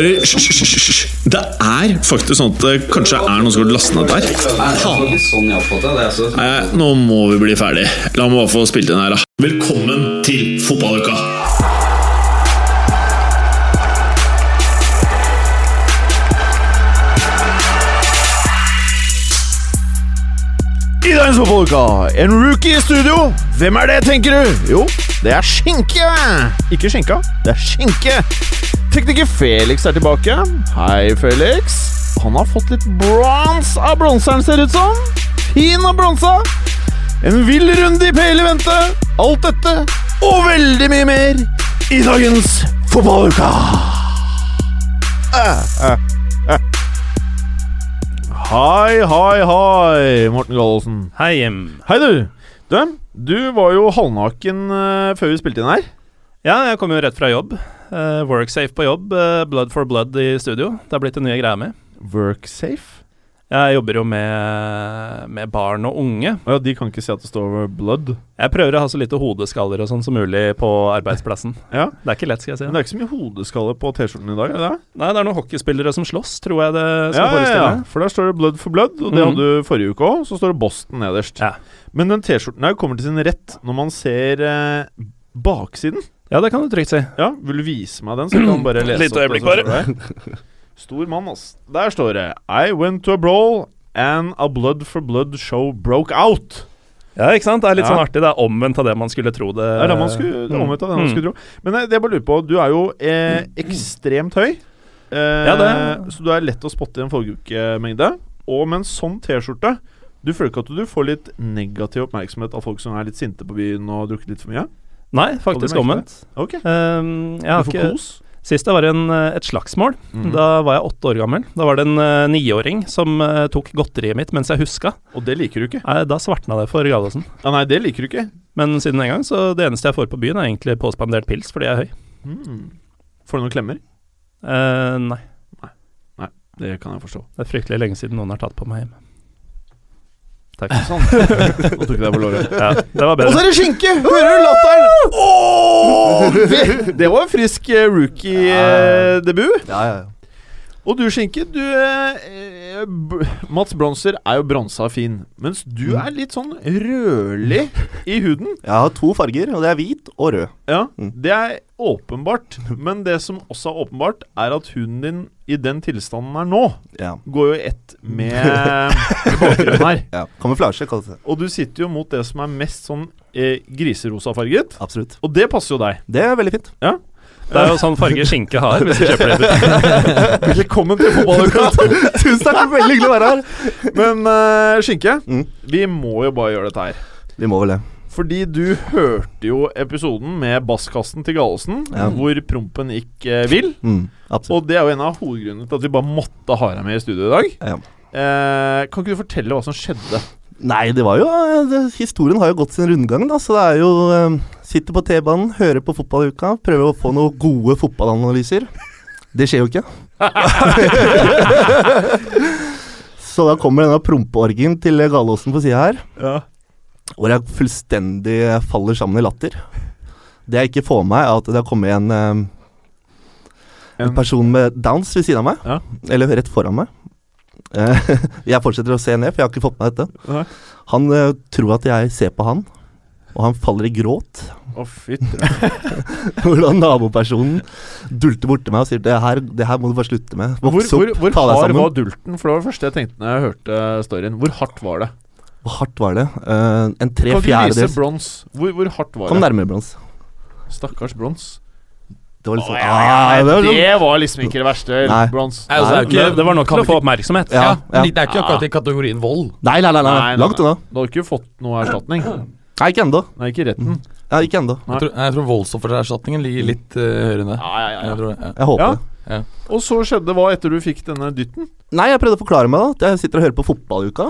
hører Hysj. Det er faktisk sånn at det kanskje er noen som har lastet ned der. Sånn. Nei, nå må vi bli ferdig. La meg bare få spilt inn her, da. Velkommen til fotballuka! I dagens fotballuka, en rookie i studio. Hvem er det, tenker du? Jo, det er Skinke. Ikke Skinka, det er Skinke. Tekniker Felix er tilbake. Hei, Felix. Han har fått litt bronse av bronseren, ser ut som. Fin og bronsa. En vill runde i pale i vente. Alt dette og veldig mye mer i dagens fotballuka. Hei, hei, hei, Morten Gallosen. Hei, Jim. Hei, du. Du, du var jo halvnaken eh, før vi spilte inn her. Ja, jeg kom jo rett fra jobb. Uh, Worksafe på jobb. uh, blood for blood i studio. Det har blitt en ny greie med. Worksafe? Jeg jobber jo med, med barn og unge. Ja, de kan ikke si at det står blood. Jeg prøver å ha så lite hodeskaller og sånn som mulig på arbeidsplassen. Ja, Det er ikke lett, skal jeg si. Men det er ikke så mye hodeskaller på T-skjorten i dag, er det? Nei, det er noen hockeyspillere som slåss, tror jeg det skal Ja, forestille ja. ja, For der står det blood for blood, og det Mhm. hadde du forrige uke òg. Så står det Boston nederst. Ja. Men den T-skjorten her kommer til sin rett når man ser eh, baksiden. Ja, det kan du trygt si. Ja, Vil du vise meg den, så kan du bare lese Litt øyeblikk bare. Stor mann, ass. Der står det I went to a brawl and a blood for blood show broke out. Ja, ikke sant? Det er litt Ja. sånn artig. Det er omvendt av det man skulle tro det Det er det man skulle, det er omvendt av det man Mm. skulle tro. Men eh, det jeg bare lurer på, du er jo eh, ekstremt høy. Eh, Ja, det- Så du er lett å spotte i en folkemengde. Og med en sånn T-skjorte Du føler ikke at du får litt negativ oppmerksomhet av folk som er litt sinte på byen og har drukket litt for mye? Nei, faktisk omvendt. Ok. Um, jeg har du får kos? Sist det var en, eh, et slagsmål. Mm. Da var jeg åtte år gammel. Da var det en uh, niåring som uh, tok godteriet mitt mens jeg huska. Og det liker du ikke? Nei, da svartna det for Gallosen. Ja, nei, det liker du ikke. Men siden den gang, så det eneste jeg får på byen, er egentlig påspandert pils fordi jeg er høy. Mm. Får du noen klemmer? Nei. nei, Det kan jeg forstå. det er fryktelig lenge siden noen har tatt på meg hjemme. Takk. Sånn. Nå tok jeg deg på låret. Ja, det var Og så er det skinke! Hører du latteren? Oh! Det, det var en frisk eh, rookie-debut. Ja, ja, ja. Og du, Skinke, du eh, Mats Bronser er jo bronsa fin, mens du er litt sånn rødlig i huden. Jeg har to farger, og det er hvit og rød. Ja, Mm. Det er åpenbart, men det som også er åpenbart, er at huden din i den tilstanden den er nå, Ja. går jo i ett med bakgrunnen her. ja. Kamuflasje kalles det. Og du sitter jo mot det som er mest sånn eh, griserosafarget, Absolutt. og det passer jo deg. Det er veldig fint. Det er jo sånn farge skinke har hvis du kjøper det i butikken. Velkommen til fotballuka! Tusen takk, veldig hyggelig å være her. Men uh, Skinke, Mm. vi må jo bare gjøre dette her. Vi må vel det. Fordi du hørte jo episoden med basskassen til Gallosen, Ja. hvor prompen gikk eh, vill. Mm. Og det er jo en av hovedgrunnene til at vi bare måtte ha deg med i studio i dag. Ja. Eh, kan ikke du fortelle hva som skjedde? Nei, det var jo eh, det, Historien har jo gått sin rundgang, da. Så det er jo eh, Sitter på T-banen, hører på fotballuka, prøver å få noen gode fotballanalyser. Det skjer jo ikke. så da kommer denne prompeorgien til Galåsen på sida her, Ja. hvor jeg fullstendig faller sammen i latter. Det jeg ikke får med meg, er at det har kommet en, um, en person med downs ved siden av meg. Ja. Eller rett foran meg. Eh, jeg fortsetter å se ned, for jeg har ikke fått med meg dette. Han uh, tror at jeg ser på han, og han faller i gråt. Å, fytti. Hvordan nabopersonen dulter borti meg og sier det her, det her må du bare slutte med. Hvor, Voks hvor, opp, hvor ta deg hard var dulten? For det var det første jeg tenkte når jeg hørte storyen. Hvor hardt var det? Hvor hardt var det? Uh, en tre Kan du vise fjerdedels brons? Hvor, hvor hardt var Kom det? nærmere brons. Stakkars brons. Det var liksom, sånn ja, ah, ja, det var liksom, det var liksom ikke det verste. Nei. Bronze. Nei, altså, det Det, ikke det var nok til å få oppmerksomhet. Ja, Ja, ja. men Det er ikke akkurat i kategorien vold. Nei, nei, nei, nei, Nei, nei, langt unna. Du har ikke fått noe erstatning? Nei, ikke ennå. Nei, ikke i retten. Ja, ikke ennå. Jeg tror, jeg tror voldsoffererstatningen ligger litt uh, høyere enn det. Ja, ja, ja, Jeg tror det, ja. Jeg håper Ja. det. Og så skjedde hva etter du fikk denne dytten? Nei, jeg prøvde å forklare meg, da. at Jeg sitter og hører på fotballuka.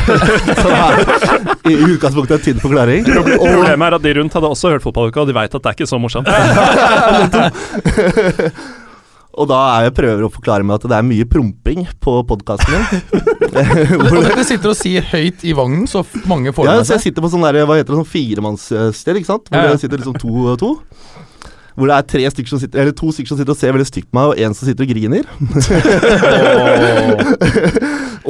Som er i utgangspunktet en tynn forklaring. Og, Problemet er at de rundt hadde også hørt fotballuka, og de veit at det er ikke så morsomt. og da er jeg prøver å forklare meg at det er mye promping på podkasten min. Hvor dere sitter og sier høyt i vognen, så mange får Ja, det med så jeg sitter på sånn der, hva heter det, sånn firemannssted, ikke sant? Hvor Ja, ja. det sitter liksom to og to. Hvor det er tre stykker som sitter, eller to stykker som sitter og ser veldig stygt på meg, og en som sitter og griner.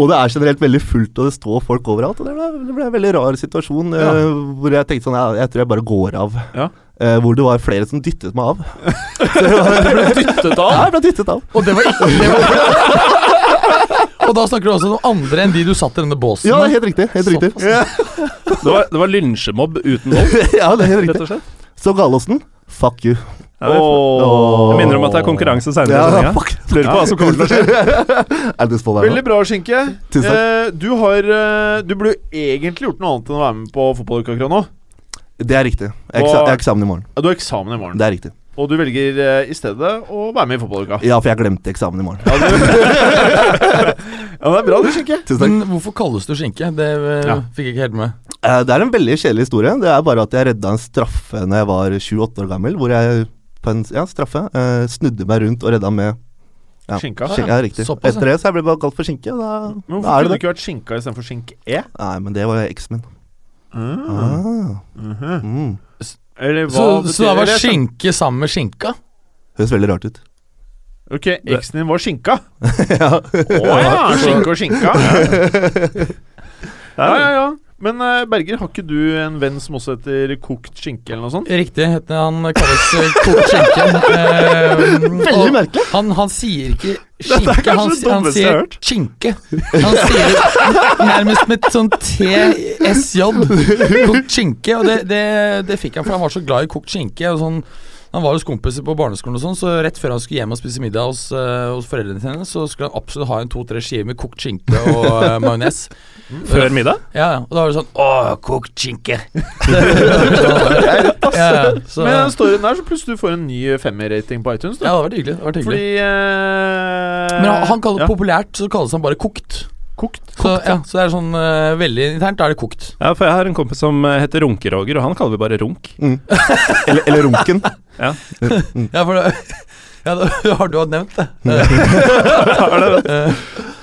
og det er generelt veldig fullt, og det står folk overalt. Og det ble, det ble en veldig rar situasjon ja. hvor jeg tenkte sånn jeg, Jeg tror jeg bare går av. Ja. Eh, hvor det var flere som dyttet meg av. du ble Dyttet av? ja, jeg ble dyttet av. Og det var ikke det var, Og da snakker du også om andre enn de du satt i denne båsen Ja, helt riktig. Helt riktig. Det var, det var lynsjemobb uten vold, ja, det er helt riktig. Så Gallosen, fuck you. Ja, oh. Jeg minner om at det er konkurranse seinere. Ja. Lurer på hva som kommer til å skje. Veldig bra, Skinke. Tusen takk. Eh, du har eh, Du burde egentlig gjort noe annet enn å være med på fotballuka nå. Det er riktig. Jeg har eksa- eksamen i morgen. Ja, Du har eksamen i morgen, Det er riktig. og du velger eh, i stedet å være med i fotballuka. Ja, for jeg glemte eksamen i morgen. Ja, du- ja, det er bra, du, Skinke. Tusen takk. Men hvorfor kalles du skinke? Det eh, Ja. fikk jeg ikke helt med. Eh, Det er en veldig kjedelig historie. Det er bare at jeg redda en straffe Når jeg var 28 år gammel. Hvor jeg på en ja, straffe eh, snudde meg rundt og redda med ja, Skinka? Skinka Ja, riktig. Såpass, ja. Etter det så jeg ble bare kalt for skinke. Da, Men da hvorfor er kunne det du ikke vært skinka istedenfor skink-e? Nei, men det var eksen min. Ah. Mhm. Mm. Eller hva Så, betyr så det var det? skinke sammen med skinka? Høres veldig rart ut. Ok, eksen din var skinka? ja. Å ja, skinke og skinka. Ja, ja, ja. Men eh, Berger, har ikke du en venn som også heter kokt skinke, eller noe sånt? Riktig. heter Han kalles eh, kokt skinke. Eh, Veldig merkelig. han, han sier ikke Dette er skinke, han, det han jeg har sier hørt. skinke. Han sier nærmest med sånn TSJ. Kokt skinke. Og det, det, det fikk han, for han var så glad i kokt skinke. Og sånn han var hos kompiser på barneskolen, og sånn Så rett før han skulle hjem og spise middag hos, uh, hos foreldrene sine, så skulle han absolutt ha en to-tre skiver med kokt skinke og uh, majones. Før middag? Ja, ja. Og da var det sånn Å, kokt skinke. ja, ja. Så, Med den storyen der, så plutselig du får en ny femmer-rating på iTunes. Da. Ja, det var hyggelig. Det var hyggelig. Fordi uh, Men han, han kaller ja, populært så kalles han bare kokt. kokt. Så, ja, så det er sånn uh, veldig internt. Da er det kokt. Ja, for jeg har en kompis som heter Runke-Roger, og han kaller vi bare Runk. Mm. Eller, eller runken. Ja, for det, ja, da har du hatt nevnt det.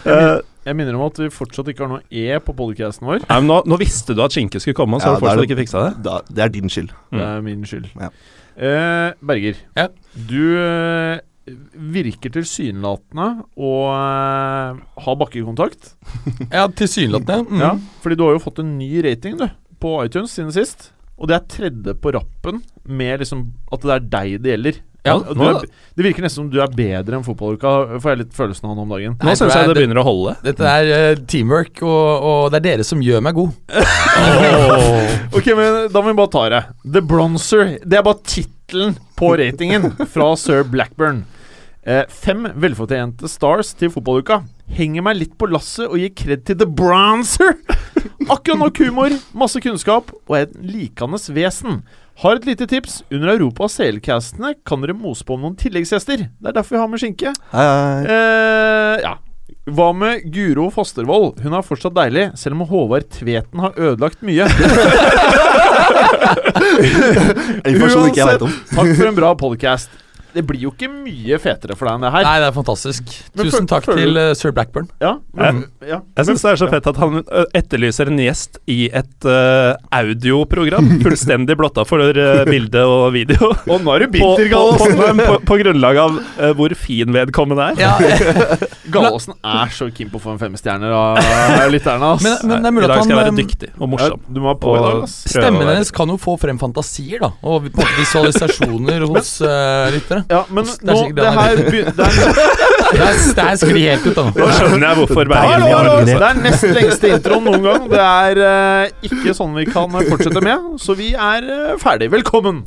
Eh, Jeg minner om at vi fortsatt ikke har noe E på podcasten vår. nei, men nå, nå visste du at skinke skulle komme, så Ja, har du fortsatt det- ikke fiksa det? Da, det er din skyld. Det er min skyld. Ja. Eh, Berger, Ja. du eh, virker tilsynelatende å eh, ha bakkekontakt. Ja, tilsynelatende. Mm. Ja, fordi du har jo fått en ny rating du på iTunes siden sist. Og det er tredje på rappen med liksom at det er deg det gjelder. Ja, nå- er, det virker nesten som du er bedre enn fotballuka, får jeg litt følelsen av nå om dagen. Nå syns jeg det det- begynner å holde. Dette er uh, teamwork, og, og det er dere som gjør meg god. Ok, men da må vi bare ta det. The Bronzer. Det er bare tittelen på ratingen fra Sir Blackburn. Eh, fem velfortjente stars til fotballuka. Henger meg litt på lasset og gir kred til The Bronzer. Akkurat nok humor, masse kunnskap og et likandes vesen. Har et lite tips. Under Europa Selcastene kan dere mose på noen tilleggsgjester. Det er derfor vi har med skinke. Hei, hei. Eh, ja. Hva med Guro Fostervoll? Hun er fortsatt deilig, selv om Håvard Tveten har ødelagt mye. Om. Takk for en bra podcast. Det blir jo ikke mye fetere for deg enn det her. Nei, det er fantastisk. Tusen takk til eh, sir Blackburn. Ja, men, ja. Jeg syns det er så fett at han etterlyser en gjest i et uh, audioprogram. Fullstendig blotta for uh, bilde og video. Og nå er du På, på, på, på, på grunnlag av uh, hvor fin vedkommende er. Ja, Gallosen er så keen på å få en femstjerner av lytterne. Men, men det er I mulig dag at skal jeg være dyktig og ja, morsom. du må ha på i dag, ass. Stemmen hennes kan jo få frem fantasier, da. Og visualisasjoner hos uh, Ja, men nå Det her begynner be- det er, Det er, det er skli helt ut, da. Nå skjønner jeg hvorfor Bergen har det er nest lengste introen noen gang. Det er uh, ikke sånn vi kan fortsette med, så vi er uh, ferdig. Velkommen!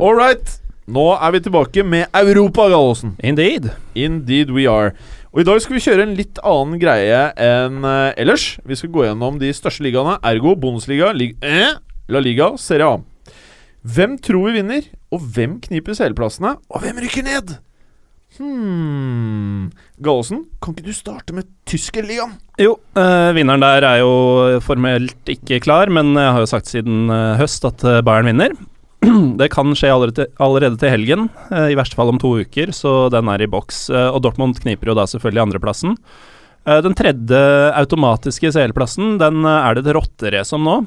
All right. Nå er vi tilbake med Europa, Gallosen. Indeed. Indeed we are. Og i dag skal vi kjøre en litt annen greie enn eh, ellers. Vi skal gå gjennom de største ligaene, ergo Bundesliga, lig eh, La Liga, Serie A. Hvem tror vi vinner, og hvem kniper seleplassene, og hvem rykker ned? Hmm Gallosen, kan ikke du starte med tyskerligaen? Jo, øh, vinneren der er jo formelt ikke klar, men jeg har jo sagt siden øh, høst at eh, Bayern vinner. Det kan skje allerede, allerede til helgen, eh, i verste fall om to uker, så den er i boks. Og Dortmund kniper jo da selvfølgelig andreplassen. Den tredje automatiske CL-plassen, den er det et rotterace om nå.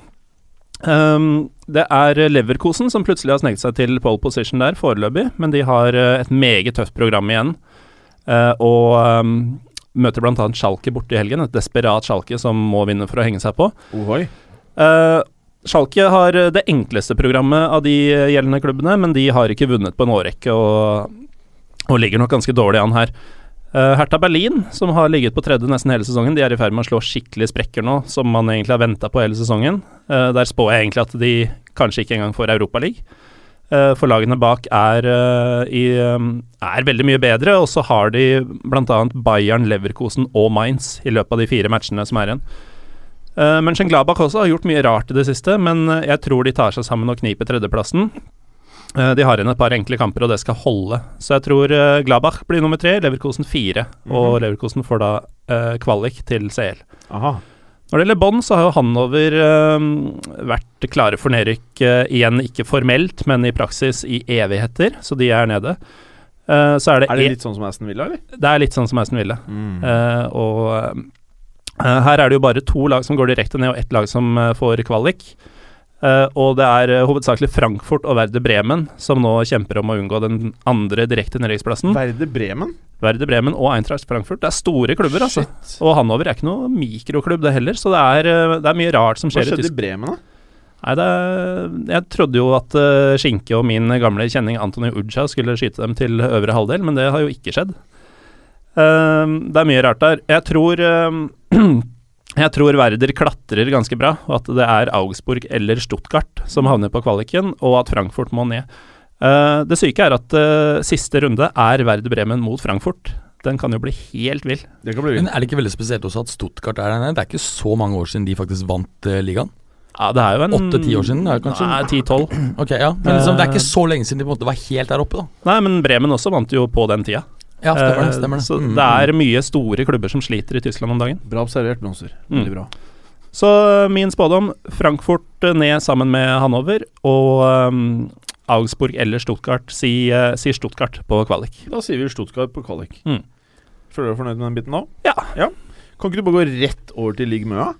Um, det er Leverkosen som plutselig har sneket seg til pole position der, foreløpig. Men de har eh, et meget tøft program igjen. Uh, og um, møter bl.a. Schalke borte i helgen. Et desperat Schalke som må vinne for å henge seg på. Ohoi. Uh, Schalke har det enkleste programmet av de gjeldende klubbene, men de har ikke vunnet på en årrekke og, og ligger nok ganske dårlig an her. Uh, Hertha Berlin, som har ligget på tredje nesten hele sesongen, de er i ferd med å slå skikkelig sprekker nå, som man egentlig har venta på hele sesongen. Uh, der spår jeg egentlig at de kanskje ikke engang får Europaligaen. Uh, for lagene bak er, uh, i, um, er veldig mye bedre, og så har de bl.a. Bayern, Leverkosen og Mainz i løpet av de fire matchene som er igjen. Uh, Mönchengladbach også har gjort mye rart i det siste, men jeg tror de tar seg sammen og kniper tredjeplassen. Uh, de har igjen et par enkle kamper, og det skal holde. Så jeg tror uh, Gladbach blir nummer tre, Leverkosen fire. Og Leverkosen får da kvalik til CL. Aha. Når det gjelder Bonn, så har jo Hanover uh, vært klare for nedrykk uh, igjen, ikke formelt, men i praksis i evigheter, så de er nede. Uh, så er det, Er det litt sånn som Aston Villa, eller? det er litt sånn som Aston Villa. Mm. Uh, og uh, her er det jo bare to lag som går direkte ned, og ett lag som får kvalik. Og det er hovedsakelig Frankfurt og Werder Bremen som nå kjemper om å unngå den andre direkte nedrykksplassen. Werder Bremen? Werder Bremen og Eintracht Frankfurt. Det er store klubber, altså. Shit. Og Hanover er ikke noe mikroklubb, det heller. Så det er, eh, det er mye rart som skjer i skjedde Tyskland. i Bremen, da? Nei, det er, jeg trodde jo at uh, Skinke og min gamle kjenning Antony Uja skulle skyte dem til øvre halvdel, men det har jo ikke skjedd. Uh, det er mye rart der. Jeg tror uh, Jeg tror Werder klatrer ganske bra, og at det er Augsburg eller Stuttgart som havner på kvaliken, og at Frankfurt må ned. Eh, det syke er at uh, siste runde er Werder Bremen mot Frankfurt. Den kan jo bli helt vill. Det kan bli Men er det ikke veldig spesielt også at Stuttgart er der nede? Det er ikke så mange år siden de faktisk vant uh, ligaen. Ja, det er jo en Åtte-ti år siden, er det kanskje? Nei, ti-tolv. Ok, ja Men liksom, det er ikke så lenge siden de på en måte var helt der oppe, da. Nei, men Bremen også vant jo på den tida. Ja, stemmer det. Stemmer det. Så Mm. det er mye store klubber som sliter i Tyskland om dagen. Bra observert, Blomster. Mm. Veldig bra. Så min spådom Frankfurt ned sammen med Hannover, og um, Augsburg eller Stuttgart si, eh, sier Stuttgart på kvalik. Da sier vi Stuttgart på kvalik. Mm. Føler du deg fornøyd med den biten nå? Ja. Kan ikke du bare gå rett over til Ligue Møa?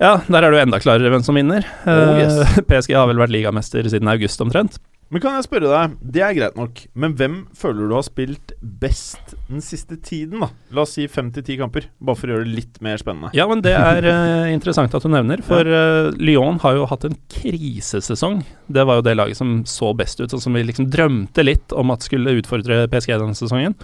Ja, der er det jo enda klarere hvem som vinner. Oh, Eh, yes. PSG har vel vært ligamester siden august omtrent. Men kan jeg spørre deg, det er greit nok, men hvem føler du har spilt best den siste tiden, da? La oss si fem til ti kamper, bare for å gjøre det litt mer spennende. Ja, men det er uh, interessant at du nevner, for uh, Lyon har jo hatt en krisesesong. Det var jo det laget som så best ut, og som vi liksom drømte litt om at skulle utfordre PSG denne sesongen.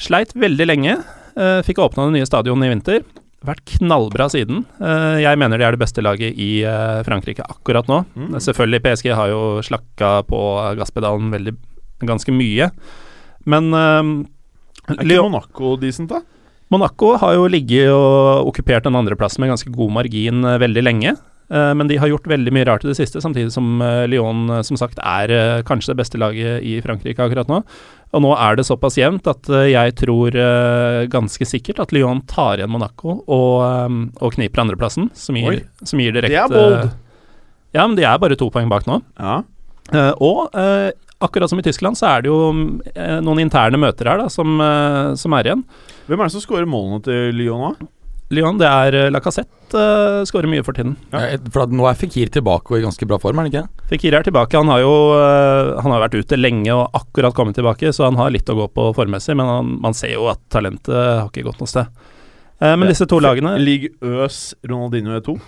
Sleit veldig lenge. uh, fikk åpna det nye stadionet i vinter. Vært knallbra siden. Eh, jeg mener de er det beste laget i eh, Frankrike akkurat nå. Mm. Selvfølgelig, PSG har jo slakka på gasspedalen veldig, ganske mye. Men um, Er ikke Monaco decent, da? Monaco har jo ligget og okkupert den andreplassen med ganske god margin veldig lenge. Eh, men de har gjort veldig mye rart i det siste, samtidig som eh, Lyon eh, som sagt er kanskje det beste laget i Frankrike akkurat nå. Og nå er det såpass jevnt at jeg tror ganske sikkert at Lyon tar igjen Monaco og, og kniper andreplassen, som gir, som gir direkte Det er bold. Ja, men de er bare to poeng bak nå. Ja. Og akkurat som i Tyskland, så er det jo noen interne møter her da, som, som er igjen. Hvem er det som skårer målene til Lyon nå? Lyon, det er eh, Lacassette, uh, skårer mye for tiden. Ja. Ja, for at nå er Fikir tilbake og i ganske bra form, er han ikke? Fikir er tilbake. Han har jo uh, Han har vært ute lenge og akkurat kommet tilbake, så han har litt å gå på formmessig, men han, man ser jo at talentet har ikke gått noe sted. Uh, men disse to lagene Ligg Øs Ronaldinho E2?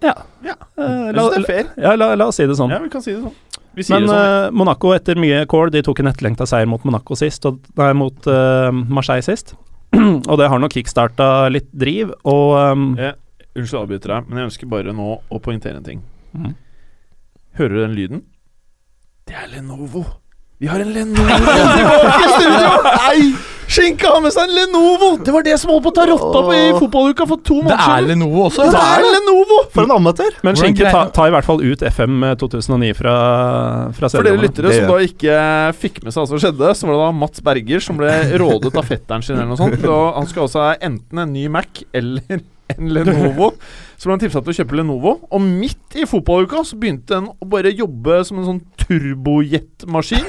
Ja. Ja. eh, Jeg la, synes det er fair. ja, la, la oss si det sånn. Ja, vi kan si det sånn. Vi sier Men det sånn. eh, Monaco etter mye kål, de tok en etterlengta seier mot Monaco sist, og, nei, mot eh, Marseille sist. og det har nok kickstarta litt driv, og um, jeg, unnskyld å avbryte deg, men jeg ønsker bare nå å poengtere en ting. Mm. Hører du den lyden? Det er Lenovo. Vi har en Lenovo i studio! Nei! Skinke har med seg en Lenovo! Det var det som holdt på å ta rotta på i fotballuka for to måneder. Det er. Lenovo også! Det er Lenovo! For en amatør! Men Skinke greier- ta, ta i hvert fall ut FM 2009 fra, fra For dere lyttere som da ikke fikk med seg hva som skjedde, så var det da Mats Berger som ble rådet av fetteren sin eller noe sånt. Og han skal også ha enten en ny Mac eller en Lenovo. Så ble han tipsa til å kjøpe Lenovo. Og midt i fotballuka så begynte den å bare jobbe som en sånn turbojetmaskin.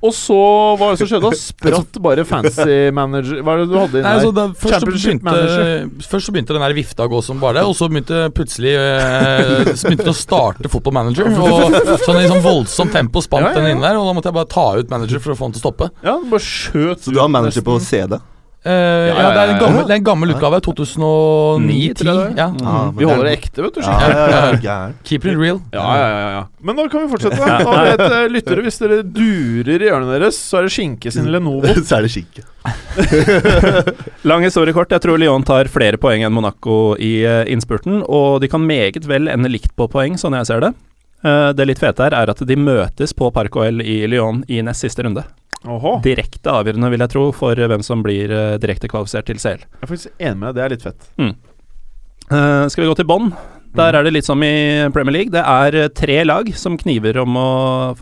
Og så, hva var det som skjedde? da? Spratt bare fancy manager Hva er det du hadde inni Nei, altså, der? først, begynte, først så begynte den der vifta å gå som bare det, og så begynte plutselig eh, Så begynte å starte Football Manager. Og sånn i sånn voldsomt tempo spant Ja, ja, ja. den inne der, og da måtte jeg bare ta ut manager for å få den til å stoppe. Ja, bare skjøt Så du har manager på. CD? Eh, ja, ja, det er en ja, gammel, ja. det er en gammel utgave. 2009-10. Ni, tror jeg det Ja. Mm. Vi holder det ekte, vet du. Ja, ja, ja, ja. Keep it real. Ja, ja, ja, ja. Men da kan vi fortsette. da. Da vet eh, lyttere, Hvis dere durer i hjørnet deres, så er det Skinke sin Lenovo. Så er det skinke. Lang historie kort. Jeg tror Lyon tar flere poeng enn Monaco i eh, innspurten, og de kan meget vel ende likt på poeng, sånn jeg ser det. Eh, det litt fete her er at de møtes på Park OL i Lyon i nest siste runde. Oho. Direkte avgjørende, vil jeg tro, for hvem som blir eh, direkte kvalifisert til CL. Jeg er faktisk enig med deg. Det er litt fett. Eh, skal vi gå til bånn? Der er det litt som i Premier League. Det er tre lag som kniver om, å,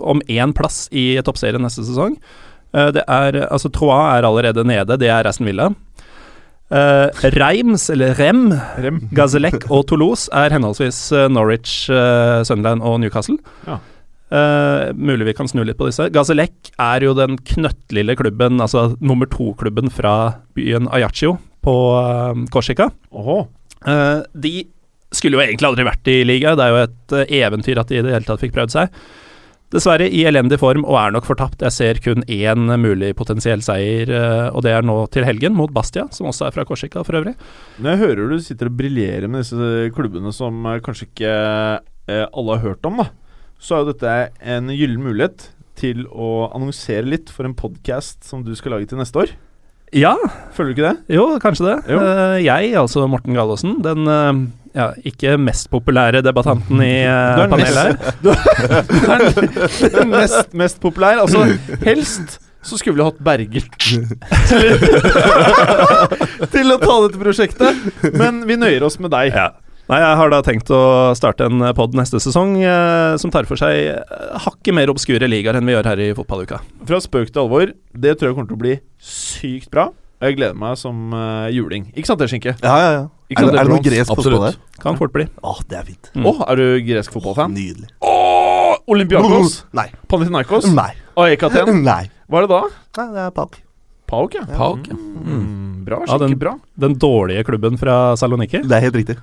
om én plass i toppserien neste sesong. Uh, det er, altså Troa er allerede nede, det er Aston Villa. Uh, Reims, eller Rem, Rem. Gazellec og Toulouse er henholdsvis eh, Norwich, uh, Sunderland og Newcastle. Ja. Uh, mulig vi kan snu litt på disse. Gazellec er jo den knøttlille klubben, altså nummer to-klubben fra byen Ajaccio på uh, Korsika. Eh, de skulle jo egentlig aldri vært i liga, det er jo et eventyr at de i det hele tatt fikk prøvd seg. Dessverre i elendig form og er nok fortapt. Jeg ser kun én mulig potensiell seier, eh, og det er nå til helgen mot Bastia, som også er fra Korsika for øvrig. Når jeg hører du sitter og briljerer med disse klubbene som eh, kanskje ikke eh, alle har hørt om, da, så er jo dette en gyllen mulighet til å annonsere litt for en podkast som du skal lage til neste år. Ja, Føler du ikke det? jo, kanskje det. Jo. Jeg, altså Morten Gallaasen, den ja, ikke mest populære debattanten i uh, panelet her. Du er den mest populære Altså, helst så skulle vi hatt Berger til, til å ta dette prosjektet, men vi nøyer oss med deg. Ja. Nei, jeg har da tenkt å starte en pod neste sesong eh, som tar for seg eh, hakket mer obskure ligaer enn vi gjør her i fotballuka. Fra spøk til alvor, det tror jeg kommer til å bli sykt bra. Jeg gleder meg som uh, juling. Ikke sant det, Skinke? Ja, ja, ja. Er, sant, det- er det noe gresk fotball der? Kan fort bli. Å, det er fint. Mm. Oh, er du gresk fotballfan? Nydelig. Åh, Olympiakos! Nei. Panathinaikos? Nei. AEK Aten? Nei. Hva er det da? Nei, det er Pauk. Pauk, ja. Pauk, ja. Mm, bra, Ja, skikkelig den- bra. Den dårlige klubben fra Saloniki. Det er helt riktig.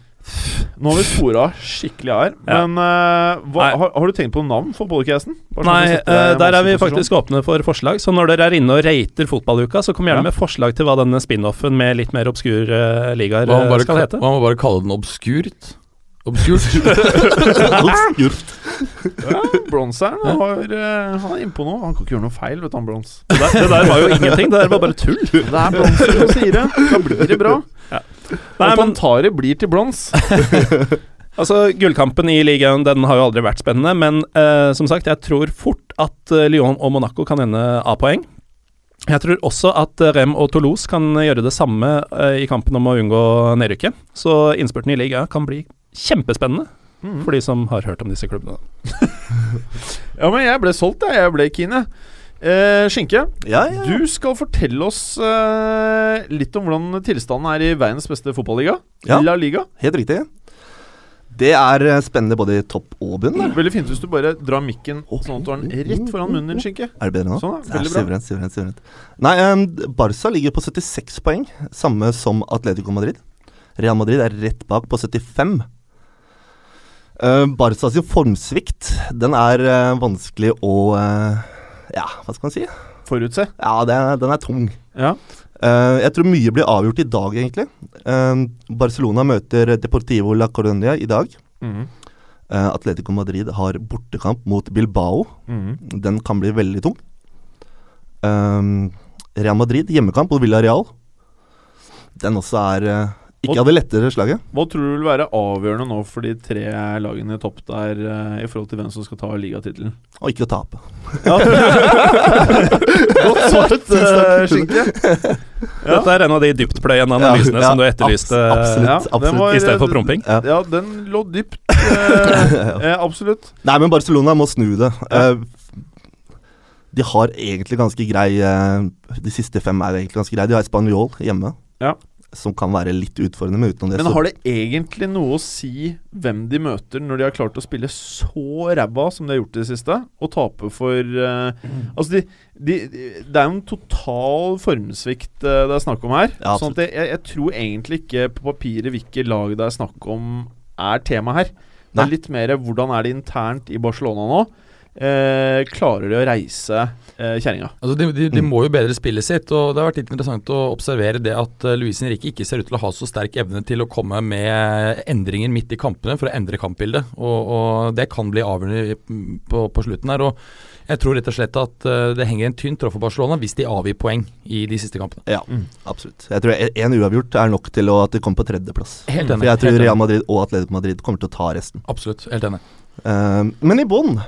Nå har vi spora skikkelig her. Ja. Men uh, hva, har, har du tenkt på navn for podcasten? Bare Nei, en der er vi faktisk åpne for forslag. Så når dere er inne og rater fotballuka, så kom gjerne Ja. med forslag til hva denne spin-offen med litt mer obskur uh, ligaer skal hete. hva må bare kalle den obskurt? Obskurt? Obskurt. Ja, Bronseren han har, eh, han er innpå noe. Han kan ikke gjøre noe feil, vet du, han Brons. Det der, det der var jo ingenting, det der var bare tull. Det er Bronsen som sier det. Da blir det bra. Nei, og men Tantari blir til brons. altså, gullkampen i ligaen den har jo aldri vært spennende, men uh, som sagt, jeg tror fort at eh, Lyon og Monaco kan ende A-poeng. Jeg tror også at Rem og Toulouse kan gjøre det samme i kampen om å unngå nedrykket. Så innspurten i ligaen kan bli kjempespennende Mm. for de som har hørt om disse klubbene. Ja, men jeg ble solgt, jeg. Jeg ble keen, jeg. Eh, Skinke, Ja, ja. du skal fortelle oss eh, litt om hvordan tilstanden er i verdens beste fotballiga. Ja. La Liga. Helt riktig. Det er eh, spennende både i topp og bunn. Mm. Veldig fint hvis du bare drar mikken sånn at du har den rett foran munnen din, Skinke. Er det bedre nå? Sånn, Veldig bra. suverent, suverent, suverent. Nei, um, Barca ligger på 76 poeng, samme som Atletico Madrid. Real Madrid er rett bak på 75. Uh, Barca sin formsvikt, den er uh, vanskelig å uh, Ja, hva skal man si? Forutse. Ja, det den er tung. Ja. Jeg tror mye blir avgjort i dag, egentlig. Barcelona møter Deportivo la Coronia i dag. Mm. Atletico Madrid har bortekamp mot Bilbao. Mm. Den kan bli veldig tung. Real Madrid hjemmekamp mot Villarreal. Den også er ikke av det lettere slaget. Hva tror du vil være avgjørende nå for de tre lagene i topp der eh, i forhold til hvem som skal ta ligatittelen? Og ikke å tape. Ja. Godt svart, uh, Skinke. Ja. Dette er en av de dyptpløyende analysene Ja, som du etterlyste abs- absolutt. Ja, absolutt. i stedet for promping. Ja. Ja, den lå dypt. eh, eh, absolutt. Nei, men Barcelona må snu det. Eh, de har egentlig ganske grei eh, De siste fem er egentlig ganske greie. De har Spanjol hjemme. Ja. Som kan være litt utfordrende. Men utenom det Men har det egentlig noe å si hvem de møter, når de har klart å spille så ræva som de har gjort i det siste, og tape for eh, Altså, de, de, de, det er jo en total formsvikt uh, det er snakk om her. Ja, sånn at jeg, jeg, tror egentlig ikke på papiret hvilke lag det er snakk om er tema her. Det er litt mer hvordan er det internt i Barcelona nå. Eh, klarer de å reise eh, kjerringa? Altså de, de, de Mm. må jo bedre spillet sitt, og det har vært litt interessant å observere det at uh, Luis Henrique ikke ser ut til å ha så sterk evne til å komme med endringer midt i kampene for å endre kampbildet. Og, og det kan bli avgjørende på, på slutten her. og jeg tror rett og slett at uh, det henger en tynn tråd for Barcelona hvis de avgir poeng i de siste kampene. Ja, Mm. absolutt. Jeg tror én uavgjort er nok til å, at de kommer på tredjeplass. Helt enig. For jeg tror Real. Madrid og Atletico Madrid kommer til å ta resten. Absolutt. Helt enig. Uh, men i bånn,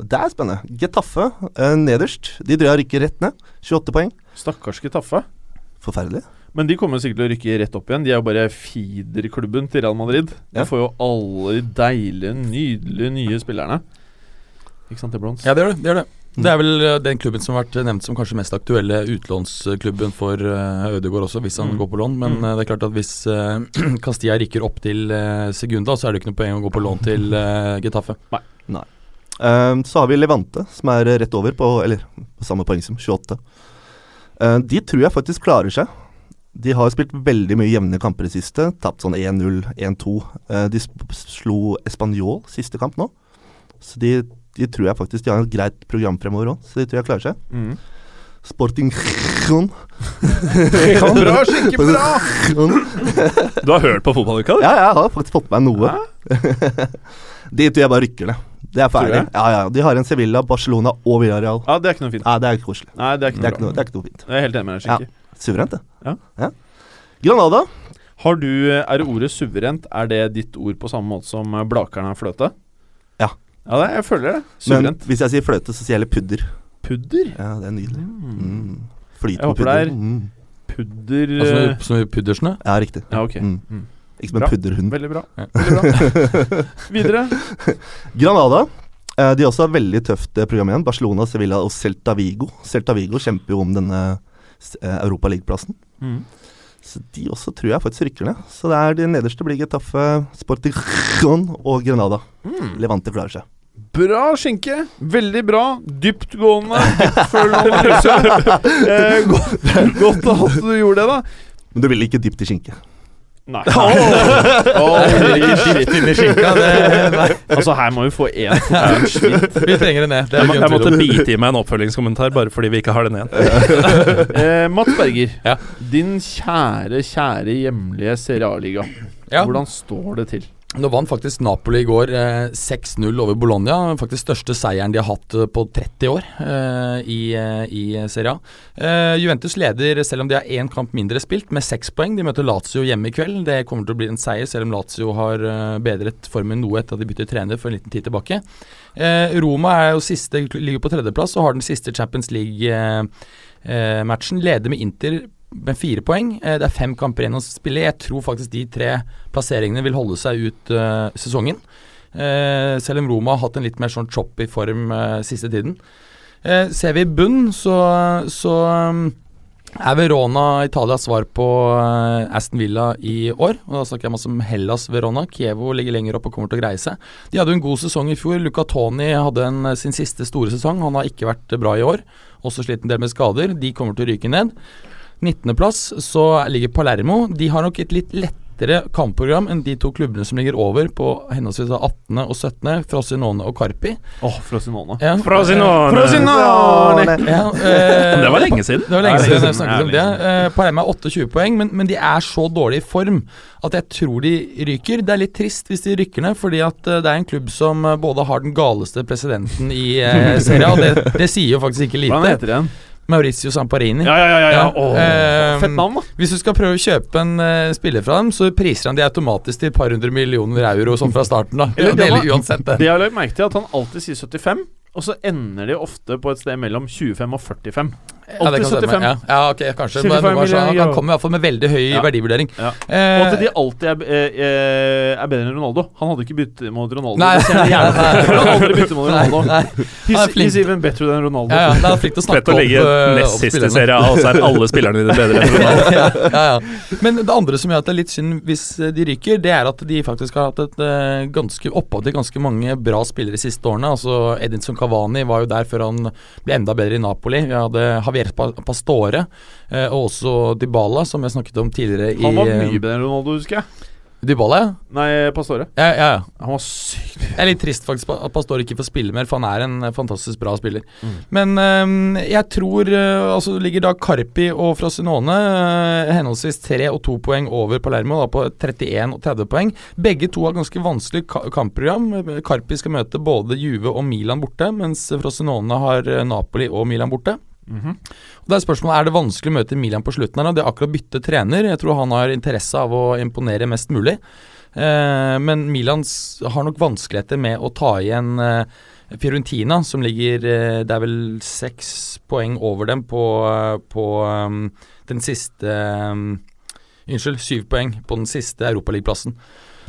det er spennende. Getafe eh, nederst. De drar ikke rykker rett ned. 28 poeng. Stakkars Getafe. Forferdelig. Men de kommer sikkert til å rykke rett opp igjen. De er jo bare feederklubben til Real Madrid. De Ja. får jo alle de deilige, nydelige nye spillerne. Ikke sant det, Ja, det gjør det. det, gjør det. Det er vel uh, den klubben som har vært nevnt som kanskje mest aktuelle utlånsklubben for uh, Ødegaard også, hvis han Mm. går på lån. Men Mm. uh, det er klart at hvis uh, Castilla rykker opp til uh, Segunda, så er det ikke noe poeng å gå på lån til uh, Getafe. Eh, så har vi Levante, som er rett over på Eller på samme poeng som 28. Eh, de tror jeg faktisk klarer seg. De har spilt veldig mye jevne kamper i siste. Tapt sånn 1-0, 1-2. Eh, de slo Español siste kamp nå. Så de, de tror jeg faktisk de har et greit program fremover òg, så de tror jeg klarer seg. Mm. Sporting Bra, skikkelig bra! Du har hørt på fotballuka, du? Ja, jeg har faktisk fått med meg noe. de tror jeg bare rykker ned. Det er ferdig. Ja, ja. De har en Sevilla, Barcelona og Villarreal. Ja, det er ikke noe fint. Ja, det er koselig. Nei, det er ikke Det noe er ikke noe, det er ikke noe fint. Jeg er helt enig med deg, Ja, Suverent, det. Ja. Granada. Har du, Er ordet suverent Er det ditt ord på samme måte som eh, Blakeren er fløte? Ja. Ja, det, jeg føler det. Men Suverent. hvis jeg sier fløte, så sier jeg litt pudder. Pudder? Ja, det er nydelig. Mm. Mm. Flyt Jeg håper det pudder. er- Mm. Pudder Altså, eh, som i puddersene. Ja, riktig. Ja, ok. Mm. Ikke som en pudderhund. Veldig bra. Ja. Veldig bra. Videre. Granada. Eh, de også et veldig tøft eh, program igjen. Barcelona, Sevilla og Celta Vigo. Celta Vigo kjemper jo om denne uh, Europaligaplassen. Mm. Så de også tror jeg faktisk rykker ned. Så det er de nederste blir Getafe, Sportigon og Granada. Mm. Levante klarer seg. Bra skinke. Veldig bra. Dyptgående. Dyptfølende analyse. Eh, godt, godt at du gjorde det, da. Men du vil ikke dypt i skinke. Nei. Oh, shit. Inni skinka, det nei. Altså, her må vi få én skitt Vi trenger det ned. Det er Jeg, må, jeg måtte bite i meg en oppfølgingskommentar bare fordi vi ikke har den igjen. Eh, Mats Berger. Ja. Din kjære, kjære hjemlige Serie A-liga. Ja. Hvordan står det til? Nå vant faktisk Napoli i går eh, 6-0 over Bologna. Faktisk største seieren de har hatt eh, på 30 år eh, i, eh, i Serie A. Eh, Juventus leder, selv om de har én kamp mindre spilt, med seks poeng. De møter Lazio hjemme i kveld. Det kommer til å bli en seier, selv om Lazio har eh, bedret formen noe etter at de byttet trener for en liten tid tilbake. Eh, Roma er jo siste, ligger på tredjeplass og har den siste Champions League-matchen. leder med Inter med fire poeng. Eh, det er fem kamper igjen å spille. Jeg tror faktisk de tre plasseringene vil holde seg ut uh, sesongen. Uh, selv om Roma har hatt en litt mer sånn choppy form uh, siste tiden. Ser vi i bunn, så, så um, er Verona Italias svar på Aston Villa i år. Og Da snakker jeg masse om Hellas Verona. Kievo ligger lenger opp og kommer til å greie seg. De hadde jo en god sesong i fjor. Luca Toni hadde en, sin siste store sesong. Han har ikke vært bra i år. Også slitt en del med skader. De kommer til å ryke ned. 19.-plass så ligger Palermo. De har nok et litt lettere kampprogram enn de to klubbene som ligger over på henholdsvis 18. og 17., Frosinone og Carpi. Åh, Frosinone. Ja, Frosinone! Frosinone! ja, eh, Det var lenge siden. det var lenge siden er jeg snakket om det. Eh, Palermo er 28 poeng, men, men de er så dårlig i form at jeg tror de ryker. Det er litt trist hvis de rykker ned, fordi at eh, det er en klubb som eh, både har den galeste presidenten i eh, serien, og det, det sier jo faktisk ikke lite. Hva heter det igjen? Mauricio Samparini. Ja, ja, ja. ja. Ja, eh, fett navn, da. Hvis du skal prøve å kjøpe en uh, spiller fra dem, så priser han de automatisk til et par hundre millioner euro sånn fra starten. da Eller, det var- uansett det. Det jeg har lagt merke til, at han alltid sier 75, og så ender de ofte på et sted mellom 25 og 45. Ja, det kan stemme. 75. Ja, ja, ok, kanskje. Men det var han, han kommer i hvert fall med veldig høy Ja. verdivurdering. Ja. Eh, Og at de alltid er, eh, eh, er bedre enn Ronaldo. Han hadde ikke byttet mot Ronaldo. Nei, nei, nei. Han hadde aldri byttet mot nei, Ronaldo. nei. He's, Han er flink. he's even better than Ronaldo. Ja, ja, det er flink til å Fett snakke å ligge opp, eh, nest siste serie, og så er alle spillerne dine bedre enn Ronaldo. ja, ja, ja. Men det andre som gjør at det er litt synd hvis de ryker, det er at de faktisk har hatt et ganske opphav til ganske mange bra spillere de siste årene. Altså Edinson Cavani var jo der før han ble enda bedre i Napoli. Vi hadde Javier Pa- Pastore eh, og også Dybala, som jeg snakket om tidligere i Han var eh, mye bedre enn Ronaldo, husker jeg. Dybala, ja. Nei, Pastore. Ja, ja, ja. Han var sykt Jeg er litt trist faktisk at Pastore ikke får spille mer, for han er en eh, fantastisk bra spiller. Mm. Men eh, jeg tror eh, Altså ligger da Carpi og Frosinone eh, henholdsvis tre og to poeng over Palermo, da på 31 og 30 poeng. Begge to har ganske vanskelig ka kampprogram. Carpi skal møte både Juve og Milan borte, mens Frosinone har Napoli og Milan borte. Mhm. Og Da er spørsmålet er det vanskelig å møte Milan på slutten her. De har akkurat byttet trener. Jeg tror han har interesse av å imponere mest mulig. Eh, men Milan har nok vanskeligheter med å ta igjen eh, Fiorentina, som ligger eh, Det er vel seks poeng over dem på, eh, på um, den siste um, Unnskyld, syv poeng på den siste Europaligaplassen.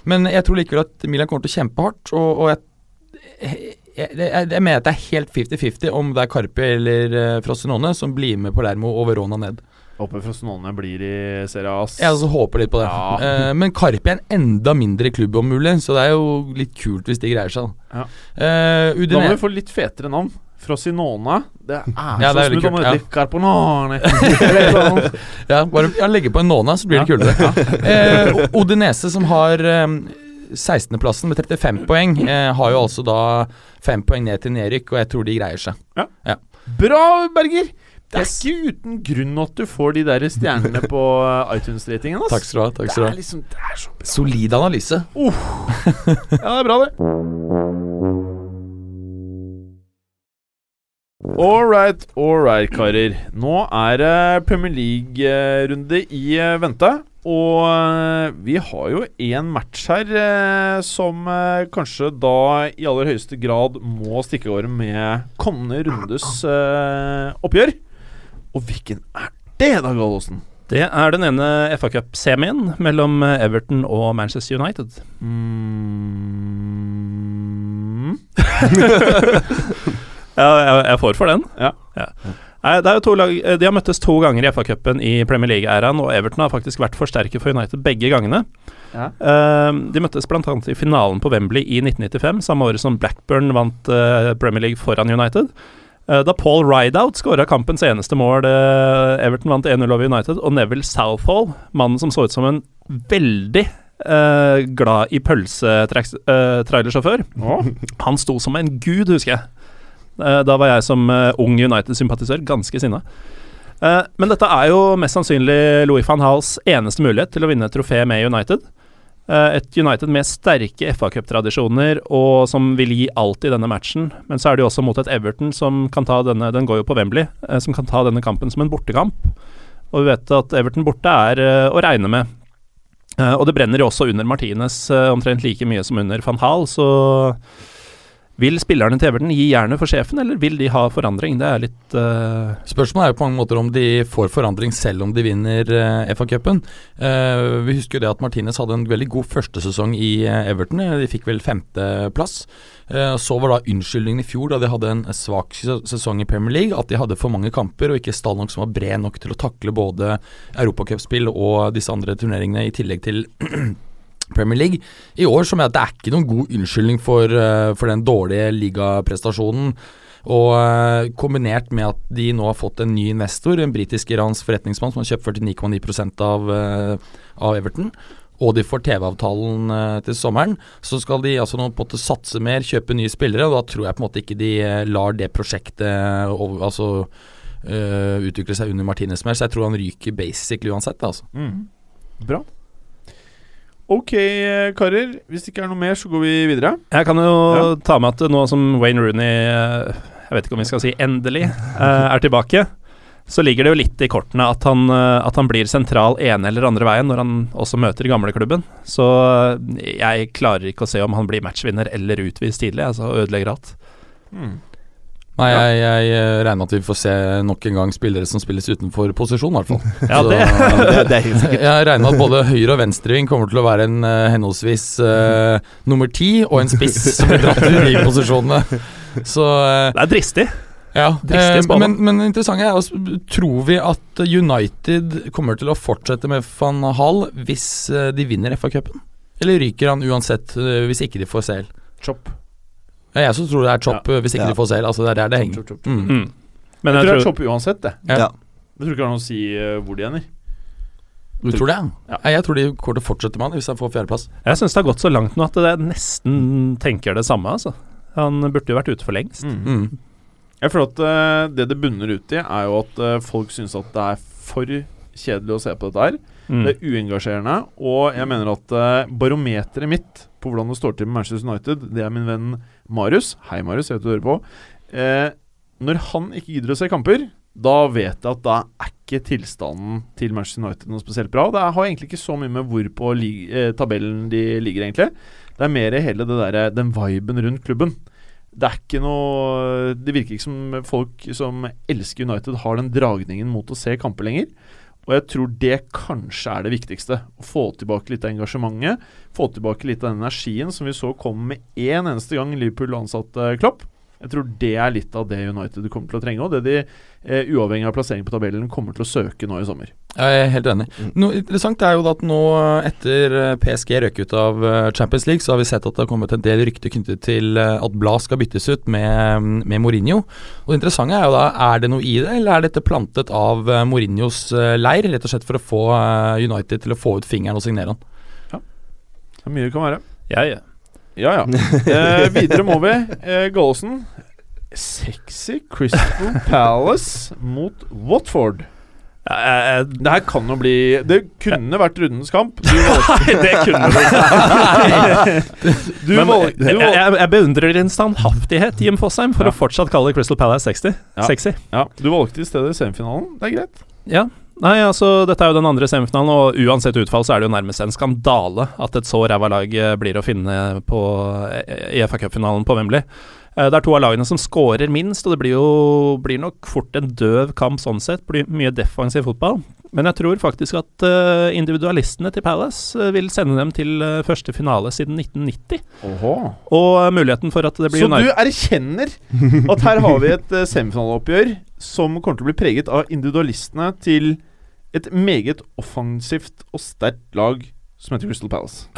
Men jeg tror likevel at Milan kommer til å kjempe hardt, og, og jeg jeg, jeg, jeg, mener at det er helt 50-50 om det er Karpe eller uh, Frosinone som blir med Palermo og Verona ned. Håper Frosinone blir i Serie A. Jeg altså håper litt på det. Ja. Uh, men Karpe er en enda mindre klubb om mulig, så det er jo litt kult hvis de greier seg. Ja. Uh, Da må vi få litt fetere navn. Frosinone. Det er Ja, så smutt om ja. sånn. ja, bare ja, legge på en Nona, så blir det kulere. Eh, Odinese, som har 16.-plassen med 35 poeng, eh, har jo altså da fem poeng ned til nedrykk, og jeg tror de greier seg. Ja Bra, Berger! Det er ikke uten grunn at du får de der stjernene på eh, iTunes-ratingen. Altså. Takk skal du ha. takk skal Det du ha liksom. Solid analyse. Ja, det er bra, det. All right, all right, karer. Nå er det Premier League-runde i eh, vente. Og eh, vi har jo én match her eh, som eh, kanskje da i aller høyeste grad må stikke gårde med kommende rundes eh, oppgjør. Og hvilken er det, da, Gallosen? Det er den ene FA Cup-semien mellom Everton og Manchester United. Mm. Ja, jeg, jeg får for den. Ja. Nei, det er jo to lag eh, De har møttes to ganger i FA-cupen i Premier League-æraen, og Everton har faktisk vært for sterke for United begge gangene. Ja. Eh, de møttes bl.a. i finalen på Wembley i 1995, samme året som Blackburn vant eh, Premier League foran United. Eh, da Paul Rideout skåra kampens eneste mål, Everton vant 1-0 over United, og Neville Southall, mannen som så ut som en veldig glad i pølsetrailersjåfør, han sto som en gud, husker jeg. Eh, Da var jeg som eh, ung United-sympatisør ganske sinna. Eh, Men dette er jo mest sannsynlig Louis van Hals eneste mulighet til å vinne et trofé med United. Et United med sterke FA-cuptradisjoner og som vil gi alt i denne matchen. Men så er det jo også mot et Everton som kan ta denne Den går jo på Wembley, som kan ta denne kampen som en bortekamp. Og vi vet at Everton borte er å regne med. Og det brenner jo også under Martinez omtrent like mye som under van Hal, så vil spillerne til Everton gi jernet for sjefen, eller vil de ha forandring? Det er litt uh... Spørsmålet er jo på mange måter om de får forandring selv om de vinner uh, FA-cupen. Uh, vi husker jo det at Martinez hadde en veldig god førstesesong i eh, Everton. Eh, De fikk vel femteplass. Så var da unnskyldningen i fjor, da de hadde en svak sesong i Premier League, at de hadde for mange kamper og ikke stall nok som var bred nok til å takle både europacupspill og disse andre turneringene, i tillegg til Premier League. I år så mener jeg at det er ikke noen god unnskyldning for, eh, for den dårlige ligaprestasjonen. Og eh, kombinert med at de nå har fått en ny investor, en britisk-iransk forretningsmann som har kjøpt 49,9 av, uh, av Everton, og de får TV-avtalen eh, til sommeren, så skal de altså nå på en måte satse mer, kjøpe nye spillere, og da tror jeg på en måte ikke de eh, lar det prosjektet eh, over, altså, eh, utvikle seg under Martinez mer, så jeg tror han ryker basically uansett. Altså. Mm. Bra. Ok, eh, karer. Hvis det ikke er noe mer, så går vi videre. Jeg kan jo Ja. ta med at nå som Wayne Rooney eh, Jeg vet ikke om vi skal si endelig eh, er tilbake, så ligger det jo litt i kortene at han, at han blir sentral ene eller andre veien når han også møter gamleklubben. Så jeg klarer ikke å se om han blir matchvinner eller utvist tidlig, altså ødelegger alt. Mm. Nei, jeg, jeg eh, regner med at vi får se nok en gang spillere som spilles utenfor posisjon, i hvert fall. Ja, det- Så, Det, det er helt sikkert. Jeg regner med at både høyre- og venstreving kommer til å være en eh, henholdsvis uh, nummer ti og en spiss som blir dratt ut i de posisjonene. Så uh, Det er dristig. ja. Eh, men, men det interessante er også, tror vi at United kommer til å fortsette med van Hall hvis de vinner FA-cupen? Eller ryker han uansett hvis ikke de får CL? Chop. Ja, jeg som tror det er chop eh, hvis ikke Ja. de får selv. Altså det er der det henger. Chop, chop, chop. Mm. Mm. Men Jeg jeg tror det er chopp chop uansett, det. Ja. Ja. Jeg tror ikke det har noe å si eh, hvor de ender. Du tror det? Ja. Jeg tror de kommer til å fortsette med han hvis han får fjerdeplass. Jeg syns det har gått så langt nå at jeg nesten tenker det samme, altså. Han burde jo vært ute for lengst. Mm. Jeg føler at uh, det det bunner ut i, er jo at uh, folk syns at det er for kjedelig å se på dette her. Mm. Det er uengasjerende, og jeg mener at uh, barometeret mitt på hvordan det står til med Manchester United, det er min venn Marius. Hei, Marius, jeg vet du hører på. Eh, når han ikke gidder å se kamper, da vet jeg at da er ikke tilstanden til Manchester United noe spesielt bra. Det har egentlig ikke så mye med hvor på eh, tabellen de ligger, egentlig. Det er mer hele det der, den viben rundt klubben. Det er ikke noe Det virker ikke som folk som elsker United, har den dragningen mot å se kamper lenger. Og jeg tror det kanskje er det viktigste. Å få tilbake litt av engasjementet. Få tilbake litt av den energien som vi så kom med én eneste gang Liverpool ansatte Klopp. Jeg tror det er litt av det United kommer til å trenge, og det de, eh, uavhengig av plassering på tabellen, kommer til å søke nå i sommer. Jeg er helt enig. Noe interessant er jo at nå etter eh, PSG røk ut av eh, Champions League, så har vi sett at det har kommet en del rykter knyttet til eh, at Blad skal byttes ut med, med Mourinho. Og Det interessante er jo da, er det noe i det, eller er dette plantet av eh, Mourinhos eh, leir? Rett og slett for å få eh, United til å få ut fingeren og signere han. Ja, Det er mye det kan være. Ja, ja. Ja. Eh, videre må vi. Eh, Gallosen. Sexy Crystal Palace mot Watford. Jeg- jeg- Det her kan jo bli Det kunne vært rundens kamp. Du Nei, det kunne det du valg, du jeg, valg, jeg, jeg beundrer din standhaftighet, Jim Fosheim, for Ja. å fortsatt kalle Crystal Palace 60. Ja. sexy. ja, du valgte i stedet semifinalen. Det er greit. Ja. Nei, altså, dette er jo den andre semifinalen, og uansett utfall så er det jo nærmest en skandale at et så ræva lag eh, blir å finne på eh, i FA Cup-finalen på Wembley. Eh, Det er to av lagene som scorer minst, og det blir jo blir nok fort en døv kamp sånn sett. Blir mye defensiv fotball. Men jeg tror faktisk at eh, individualistene til Palace eh, vil sende dem til eh, første finale siden 1990. Og eh, muligheten for at det blir Så du erkjenner at her har vi et uh, semifinaleoppgjør som kommer til å bli preget av individualistene til et meget offensivt og sterkt lag som heter Crystal Palace.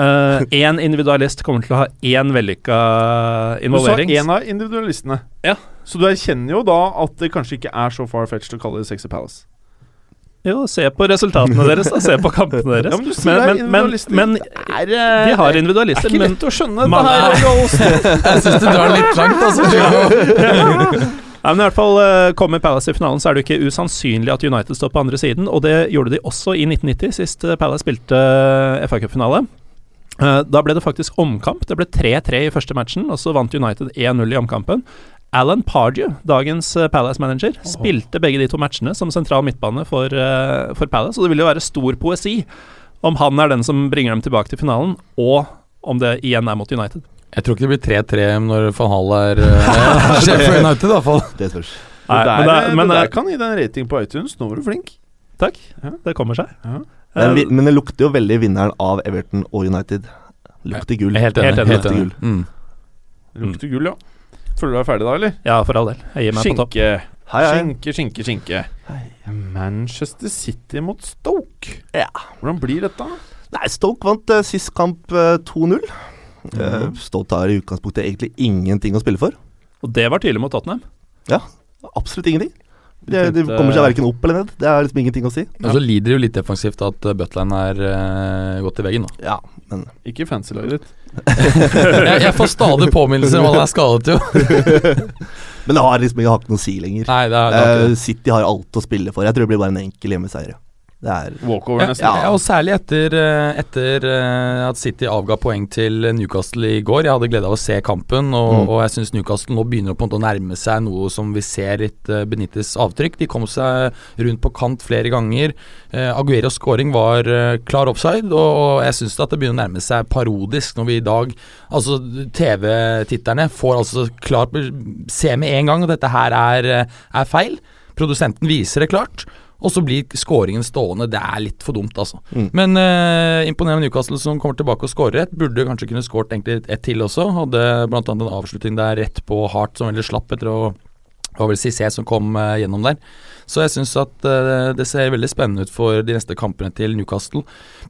Én individualist kommer til å ha én vellykka Du sa én av individualistene. Ja. Så du erkjenner jo da at det kanskje ikke er så far-fetched å kalle det Sexy Palace. Jo, se på resultatene deres, da. Se på kampene deres. Ja, men men, men, individualister. men eh, de har Det er ikke men lett å skjønne Man- det her. Jeg syns du drar litt langt, altså. Nei, men i hvert fall eh, Kommer Palace i finalen, så er det ikke usannsynlig at United står på andre siden, og det gjorde de også i 1990, sist eh, Palace spilte FA Cup-finale. Eh, da ble det faktisk omkamp. Det ble 3-3 i første matchen, og så vant United 1-0 i omkampen. Alan Pardew, dagens eh, Palace-manager, spilte begge de to matchene som sentral midtbane for, eh, for Palace, og det vil jo være stor poesi om han er den som bringer dem tilbake til finalen, og om det igjen er mot United. Jeg tror ikke det blir 3-3 når van Hall er uh, sjef for United, i hvert fall. Det spørs. Nei, det, men det- men det der kan gi deg en rating på iTunes. Nå var du flink. Takk. Ja. Det kommer seg. Ja. Men, Eh, men det lukter jo veldig vinneren av Everton og United. Lukter gull. Helt enig. Helt enig. Helt enig. Mm. Lukter gull, ja. Føler du deg ferdig da, eller? Ja, for all del. Jeg gir meg på topp. Skinke. Hei, hei. Skinke, skinke, skinke. Manchester City mot Stoke. Ja. Hvordan blir dette? Nei, Stoke vant uh, sist kamp uh, 2-0. Eh, uh, Stoke har i utgangspunktet egentlig ingenting å spille for. Og det var tydelig mot Tottenham. Ja, Absolutt ingenting. De, de kommer seg eh, verken opp eller ned. Det er liksom ingenting å si. Og så lider de jo litt defensivt at Butline er uh, gått i veggen. Da. Ja, men Ikke fancy-laget ditt. jeg, jeg får stadig påminnelser om at han er skadet, jo. Men det har liksom ikke noe å si lenger. Nei, det er, det er uh. City har alt å spille for. Jeg tror det blir bare en enkel hjemmeseier. Er Walkover, Ja, nesten. ja, og særlig etter, eh, etter eh, at City avga poeng til Newcastle i går. Jeg hadde glede av å se kampen, og, Mm. og jeg syns Newcastle nå begynner på en måte å nærme seg noe som vi ser litt uh, Benittes avtrykk. De kom seg rundt på kant flere ganger. Aguero Agueros scoring var eh, klar offside, og, jeg syns at det begynner å nærme seg parodisk når vi i dag Altså, TV-titterne får altså klart se med en gang at dette her er, eh, er feil. Produsenten viser det klart. Og så blir skåringen stående. Det er litt for dumt, altså. Mm. Men eh, imponerende Newcastle som kommer tilbake og skårer et. Burde kanskje kunne skåret ett til også. Hadde bl.a. en avslutning der rett på Hart som veldig slapp etter å det var vel Cissé som kom eh, gjennom der. Så jeg syns at eh, det ser veldig spennende ut for de neste kampene til Newcastle.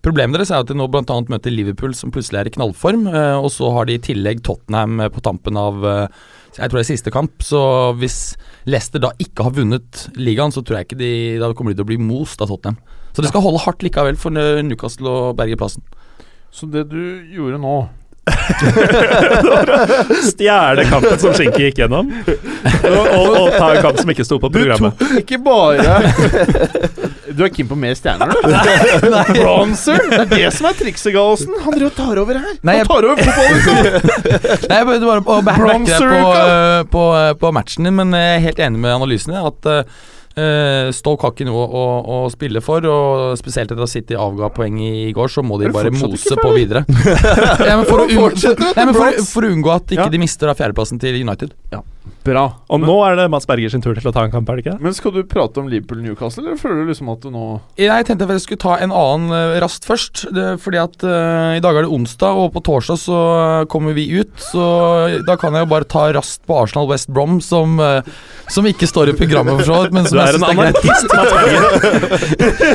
Problemet deres er at de nå bl.a. møter Liverpool, som plutselig er i knallform. eh, og så har de i tillegg Tottenham eh, på tampen av eh, jeg tror det er siste kamp, så hvis Leicester da ikke har vunnet ligaen, så tror jeg ikke de Da kommer de til å bli most av Tottenham. Så det skal holde hardt likevel for Newcastle å berge plassen. Så det du gjorde nå Stjele kampen som Skinke gikk gjennom, og, og, og ta en kamp som ikke sto på programmet. Du tok ikke bare Du er keen på mer stjerner, du? Bronzer! Det er det som er trikset, Gallosen. Han driver og tar over her. Nei, jeg- Han tar over fotballen. Nei, jeg prøvde bare å back- backe deg på, eh, på, eh, på matchen din, men jeg er helt enig med analysen din. At uh, Stoke har ikke noe å, å spille for, og spesielt etter at City avga poeng i går, så må de bare mose på videre. ja, men for, å unngå, nei, men for, for å unngå at ikke Ja. de mister da fjerdeplassen til United. Bra. Og nå er det Mats Berger sin tur til å ta en kamp, er det ikke? Men skal du prate om Liverpool-Newcastle, eller føler du liksom at du nå Jeg tenkte jeg skulle ta en annen rast først. Det, fordi at uh, i dag er det onsdag, og på torsdag så eh, kommer vi ut. Så da kan jeg jo bare ta rast på Arsenal West Brom, som, uh, som ikke står i programmet, for så vidt. Men som jeg syns er greit.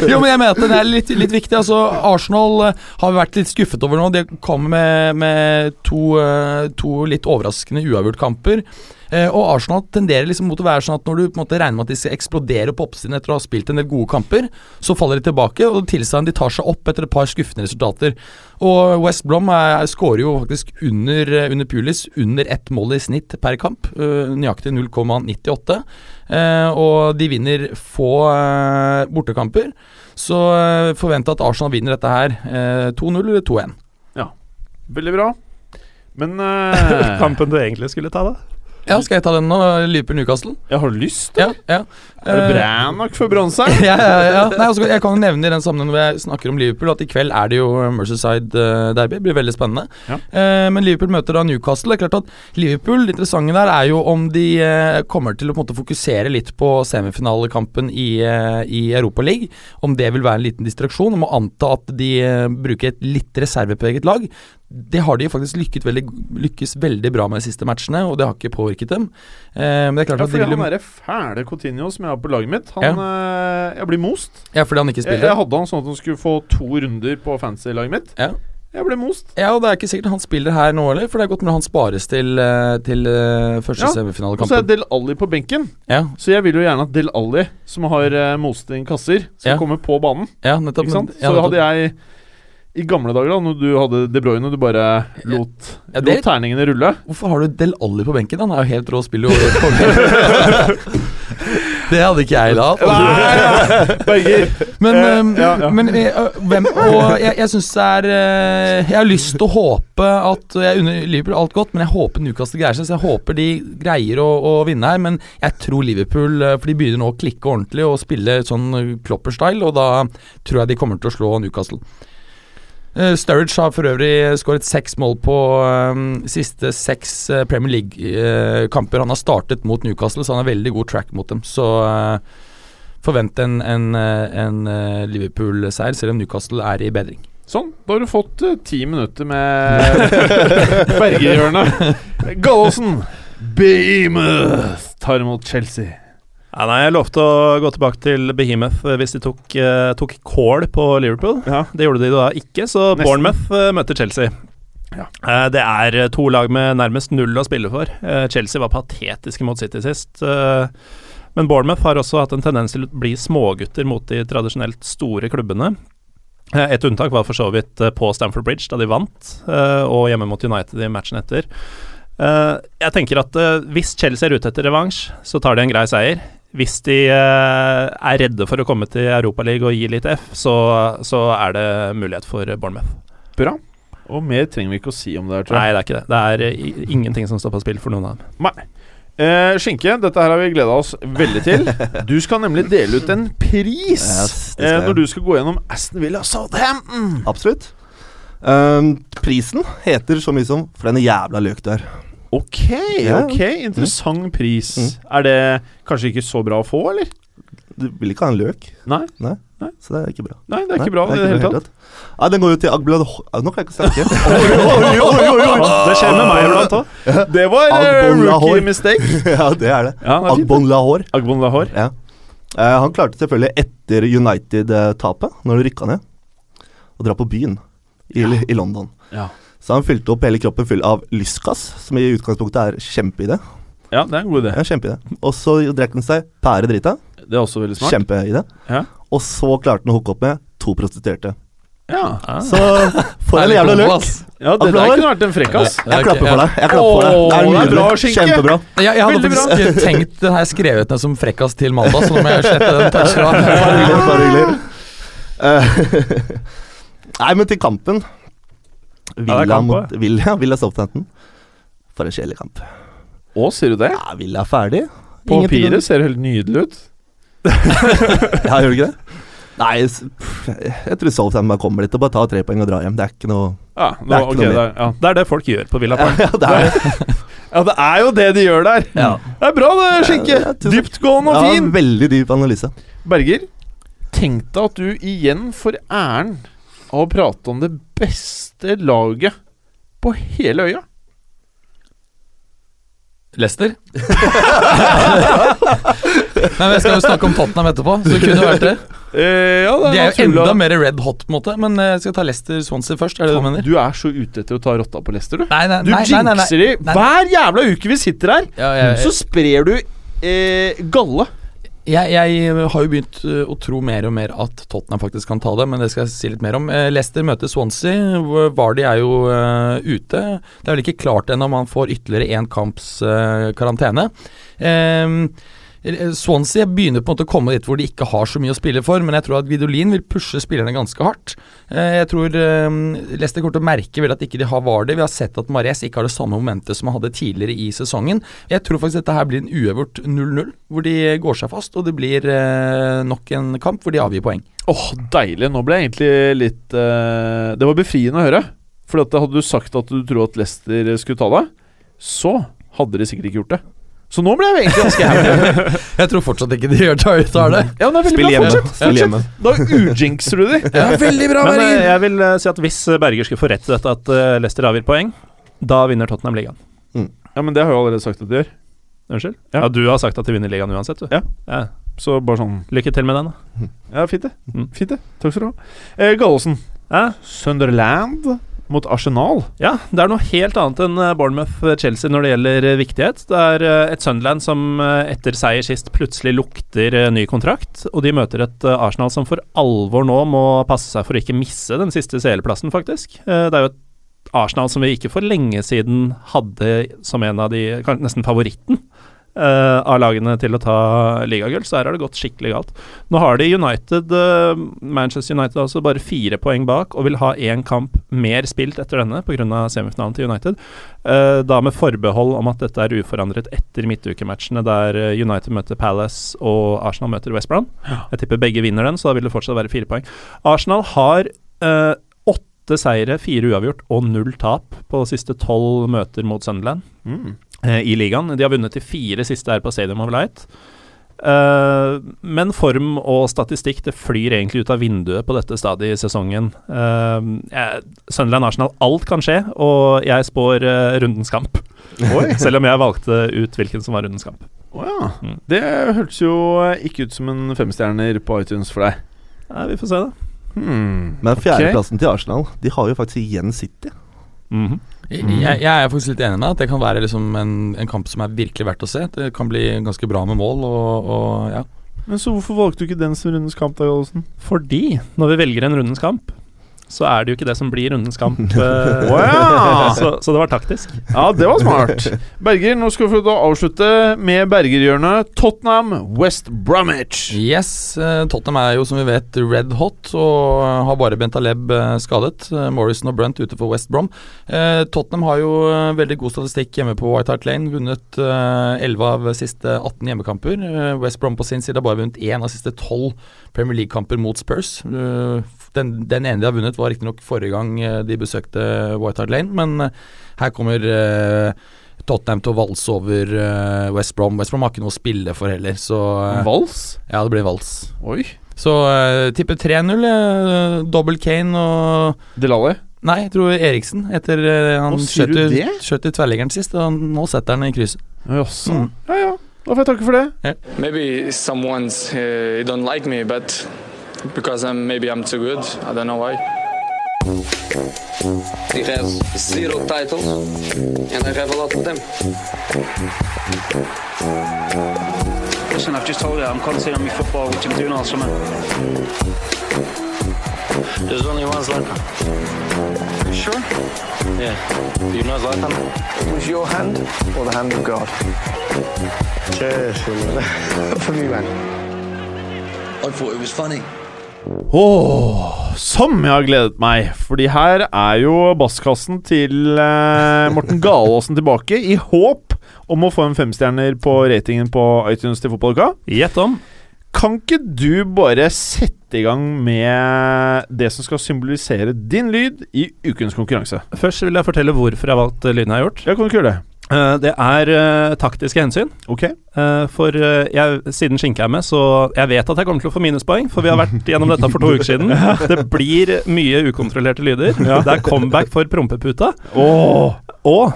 Jo, men jeg mener at det er litt, litt viktig. Altså, Arsenal uh, har vi vært litt skuffet over nå. De kommer med, med to, eh, to litt overraskende uavgjort-kamper. Eh, og Arsenal tenderer liksom mot å være sånn at når du på en måte regner med at de skal eksplodere på oppsiden etter å ha spilt en del gode kamper, så faller de tilbake, og tilstanden de tar seg opp etter et par skuffende resultater. Og West Brom er, skårer jo faktisk under, eh, under Pulis under ett mål i snitt per kamp. eh, nøyaktig 0,98. Eh, og de vinner få bortekamper. Så forvente at Arsenal vinner dette her. eh, 2-0 eller 2-1. Veldig bra. Men uh, Kampen du egentlig skulle ta, da? Ja, skal jeg ta den nå? Liverpool-Newcastle? Jeg har lyst. Ja, ja. Er det Eh, bra nok for bronse? ja, ja, ja. Nei, altså, jeg kan jo nevne i den sammenhengen hvor jeg snakker om Liverpool, at i kveld er det jo Merceside-derby. Det blir veldig spennende. Ja. Eh, men Liverpool møter da Newcastle. Det er klart at Liverpool, Det interessante der er jo om de eh, kommer til å på en måte fokusere litt på semifinalekampen i, eh, i Europaligaen. Om det vil være en liten distraksjon. Om å anta at de eh, bruker et litt reservepreget lag. Det har de faktisk veldig, lykkes veldig bra med de siste matchene, og det har ikke påvirket dem. Eh, men det er klart Ja, at de fordi han derre fæle Coutinho som jeg har på laget mitt, han eh, Jeg blir most. Ja, fordi han ikke Jeg, spiller. jeg hadde han sånn at han skulle få to runder på fancy-laget mitt. Ja. Jeg ble most. Ja, og det er ikke sikkert han spiller her nå heller, for det er godt mulig han spares til, eh, til eh, første Ja, Og så er. Del Alli på benken. Ja, Så jeg vil jo gjerne at Del Alli, som har uh, most inn kasser, skal Ja. komme på banen. ja, nettopp. Ikke sant? Ja, Så hadde jeg i gamle dager, da når du hadde De Bruyne, du bare lot, Ja, lot terningene rulle Hvorfor har du Del Alli på benken? Han er jo helt rå spiller jo. Det hadde ikke jeg da. Men, um, ja, ja. men øh, hvem Og jeg, jeg syns det er uh, Jeg har lyst til å håpe at Jeg unner Liverpool alt godt, men jeg håper Newcastle greier seg. Så jeg håper de greier å, å vinne her. Men jeg tror Liverpool For de begynner nå å klikke ordentlig og spille sånn Klopper-style, og da tror jeg de kommer til å slå Newcastle. Uh, Sturridge har for øvrig skåret seks mål på um, siste seks øh, Premier League-kamper han har startet mot Newcastle, så han har veldig god track mot dem. Så uh, forvent en, en, eh, en eh, Liverpool-seier, selv om Newcastle er i bedring. Sånn, da har du fått uh, ti minutter med Bergerhjørnet. Gallosen, Behemoth tar imot Chelsea. Ja, nei, Jeg lovte å gå tilbake til Behemoth eh, hvis de tok, eh, tok kål på Liverpool. Ja. Det gjorde de da ikke, så Nesten. Bournemouth eh, møter Chelsea. Ja. Eh, det er eh, to lag med nærmest null å spille for. Eh, Chelsea var patetiske mot City sist. eh, men Bournemouth har også hatt en tendens til å bli smågutter mot de tradisjonelt store klubbene. Eh, Et unntak var for så vidt på Stamford Bridge, da de vant, og hjemme mot United i matchen etter. Jeg tenker at hvis Chelsea er ute etter revansj, så tar de en grei seier. Hvis de eh, er redde for å komme til Europaligaen og gi litt F, så, så er det mulighet for Bournemouth. Bra. Og mer trenger vi ikke å si om det her, tror Nei, det er ikke det. Det er eh, ingenting som står på spill for noen av dem. Nei. Eh, Skinke, dette her har vi gleda oss veldig til. Du skal nemlig dele ut en pris Yes, eh, når du skal gå gjennom Aston Villa Southampton. Absolutt. Ehm, prisen heter så mye som 'For den jævla løk du er'. Ok, Ja. ok, interessant pris. Mm. Er det kanskje ikke så bra å få, eller? Du vil ikke ha en løk, Nei, så det er ikke bra. nei det er ikke bra i det, det hele tatt. Ja, Den går jo til Agblad Nå kan jeg ikke snakke. Det skjer med meg iblant òg. Det var eh, rookie mistake. ja, det er det. Ja, det er. Agbon Lahore. Agbon Lahore. Ja. Eh, han klarte selvfølgelig etter United-tapet, når du rykka ned, å dra på byen i, i London. Ja. Så han fylte opp hele kroppen full av lystgass, som i utgangspunktet er kjempeidé. ja, det er en god idé. Ja, kjempeidé. Og så drakk han seg pære drita. Det er også veldig smart. Kjempeidé. Ja. Og så klarte han å hooke opp med to prostituerte. Ja, Så for en jævla løk! ja det der kunne vært en frekkas. Jeg klapper for deg. Jeg klapper for deg. Det er det er nydelig. bra, Skinke. Kjempebra. Jeg, jeg hadde faktisk tenkt den her skrevet ned som frekkas til mandag, så nå må jeg slette den Bare hyggelig. touchen. Bare hyggelig. Eh, Nei, men til kampen. Villa ja, mot Villa, Villa Southampton. For en kjedelig kamp. Å, sier du det? Ja, Villa er ferdig. På papiret ser det helt nydelig ut. Ja, gjør det ikke det? Nei, jeg tror Southampton bare kommer dit og bare tar tre poeng og drar hjem. Det er ikke noe Ja, Det er ikke okay, noe det er, ja. Det er det folk gjør på Villa Ja, Park. det er ja, det er jo det de gjør der. Ja. Det er bra, det, Skinke. Ja, Dyptgående og Ja, fin. veldig dyp analyse. Berger, tenk deg at du igjen får æren av å prate om det beste laget på hele øya. Leicester? Nei, men Jeg skal jo snakke om Tottenham etterpå, så det kunne vært det. Eh, ja, det De er jo naturlig enda mer red hot, på en måte, men eh, jeg skal ta Leicester Swansea først. Er det du mener? Du er så ute etter å ta rotta på Leicester, du. Nei, nei, Du nei, jinxer de hver jævla uke vi sitter her. Ja, jeg, Så sprer du eh, galle. Jeg, jeg har jo begynt eh, å tro mer og mer at Tottenham faktisk kan ta det, men det skal jeg si litt mer om. Eh, Leicester møter Swansea. Vardy er jo uh, ute. Det er vel ikke klart ennå om han får ytterligere én kamps uh, karantene. Eh, Swansea begynner på en måte å komme dit hvor de ikke har så mye å spille for, men jeg tror at Vidolin vil pushe spillerne ganske hardt. Eh, jeg tror eh, Leicester kommer til å merke vel at ikke de har Vardy. Vi har sett at Mares ikke har det samme momentet som han hadde tidligere i sesongen. Jeg tror faktisk dette her blir en uøvert 0-0, hvor de går seg fast, og det blir eh, nok en kamp hvor de avgir poeng. Åh, deilig. Nå ble jeg egentlig litt uh, Det var befriende å høre. For hadde du sagt at du tror at Leicester skulle ta deg, så hadde de sikkert ikke gjort det. Så nå ble jeg egentlig ganske happy. Jeg tror fortsatt ikke de gjør tar, det. Ja, men det er veldig Spill bra. hjemme. Fortsett. Hjemme. Da ujinxer du de. Ja, veldig bra, Men eh, Berger! jeg vil uh, si at hvis eh, Berger skulle få rett i dette, at uh, Leicester avgir poeng, da vinner Tottenham ligaen. Ja, men det har jeg jo allerede sagt at de gjør. Unnskyld? Ja. Ja. du har sagt at de vinner ligaen uansett, du. Ja. Så bare sånn Lykke til med den, da. Ja, fint det. Mm. Fint det. Takk skal du ha. Eh, Gallosen. Eh? Sunderland mot Arsenal. Ja, det er noe helt annet enn eh, Bournemouth-Chelsea når det gjelder eh, viktighet. Det er eh, et Sunderland som eh, etter seier sist plutselig lukter eh, ny kontrakt, og de møter et eh, Arsenal som for alvor nå må passe seg for å ikke misse den siste CL-plassen, faktisk. Eh, Det er jo et Arsenal som vi ikke for lenge siden hadde som en av de, nesten favoritten. Eh, av lagene til å ta ligagull, så her har det gått skikkelig galt. Nå har de United, uh, Manchester United altså bare fire poeng bak, og vil ha én kamp mer spilt etter denne pga. semifinalen til United. Uh, da med forbehold om at dette er uforandret etter midtukematchene der United møter Palace og Arsenal møter West Brom. Jeg tipper begge vinner den, så da vil det fortsatt være fire poeng. Arsenal har åtte seire, fire uavgjort og null tap på de siste tolv møter mot Sunderland Mm. Eh, i ligaen. De har vunnet de fire siste her på Stadium of Light. Eh, men form og statistikk det flyr egentlig ut av vinduet på dette stadiet i sesongen. Uh, Sunderland-Arsenal, alt kan skje, og jeg spår eh, rundens kamp. Selv om jeg valgte ut hvilken som var rundens kamp. Å ja. Mm. Det hørtes jo ikke ut som en femstjerner på iTunes for deg. Nei, vi får se, da. Hmm. Men fjerdeplassen til Arsenal De har jo faktisk igjen City. Mhm. Jeg, jeg jeg er faktisk litt enig med deg at det kan være liksom en, en kamp som er virkelig verdt å se. Det kan bli ganske bra med mål og, og ja. Men så hvorfor valgte du ikke den som rundens kamp, da, Gallosen? Fordi når vi velger en rundens kamp, så er det jo ikke det som blir rundens kamp. eh, Å ja. så, så det var taktisk. Ja, det var smart. Berger, nå skal vi få avslutte med Bergerhjørnet. Tottenham, West Bromwich. Yes, eh, Tottenham er jo som vi vet red hot og har bare Bentaleb eh, skadet. Eh, Morrison og Brunt ute for West Brom. Eh, Tottenham har jo eh, veldig god statistikk hjemme på White Hart Lane. Vunnet eh, 11 av siste 18 hjemmekamper. Eh, West Brom på sin side har bare vunnet én av siste 12 Premier League-kamper mot Spurs. Den, den ene de har vunnet, var riktignok forrige gang eh, de besøkte White Hart Lane, men eh, her kommer eh, Tottenham til å valse over West Brom. West Brom har ikke noe å spille for heller, så Vals? Ja, det blir vals. Oi. Så uh, tipper 3-0. Uh, Double Kane og Delali? Nei, jeg tror Eriksen. Etter uh, han skjøt i- tverrliggeren sist, og nå setter han i krysset. Jaså. Mm. Ja ja. Da får jeg takke for det. Maybe someone's uh, don't like me, but because I'm maybe I'm too good. I don't know why. He has zero titles, and I have a lot of them. Listen, I've just told you I'm concentrating on my football, which I'm doing all summer. There's only one Zlatan. Sure? Yeah. Do you know Zlatan? was your hand or the hand of God? Cheers. For me, man. I thought it was funny. Åh, som jeg har gledet meg. Fordi her er jo basskassen til eh, Morten Galaasen tilbake, i håp om å få en femstjerner på ratingen på iTunes til fotballuka. Gjett om. Kan ikke du bare sette i gang med det som skal symbolisere din lyd i ukens konkurranse? Først vil jeg fortelle hvorfor jeg har valgt lyden jeg har gjort. Ja, kan du ikke gjøre det? Eh, det er uh, taktiske hensyn. Ok. Uh, for uh, jeg, siden Skinke er med, så jeg vet at jeg kommer til å få minuspoeng, for vi har vært gjennom dette for to uker siden. Det blir mye ukontrollerte lyder. Det er comeback for prompeputa. Og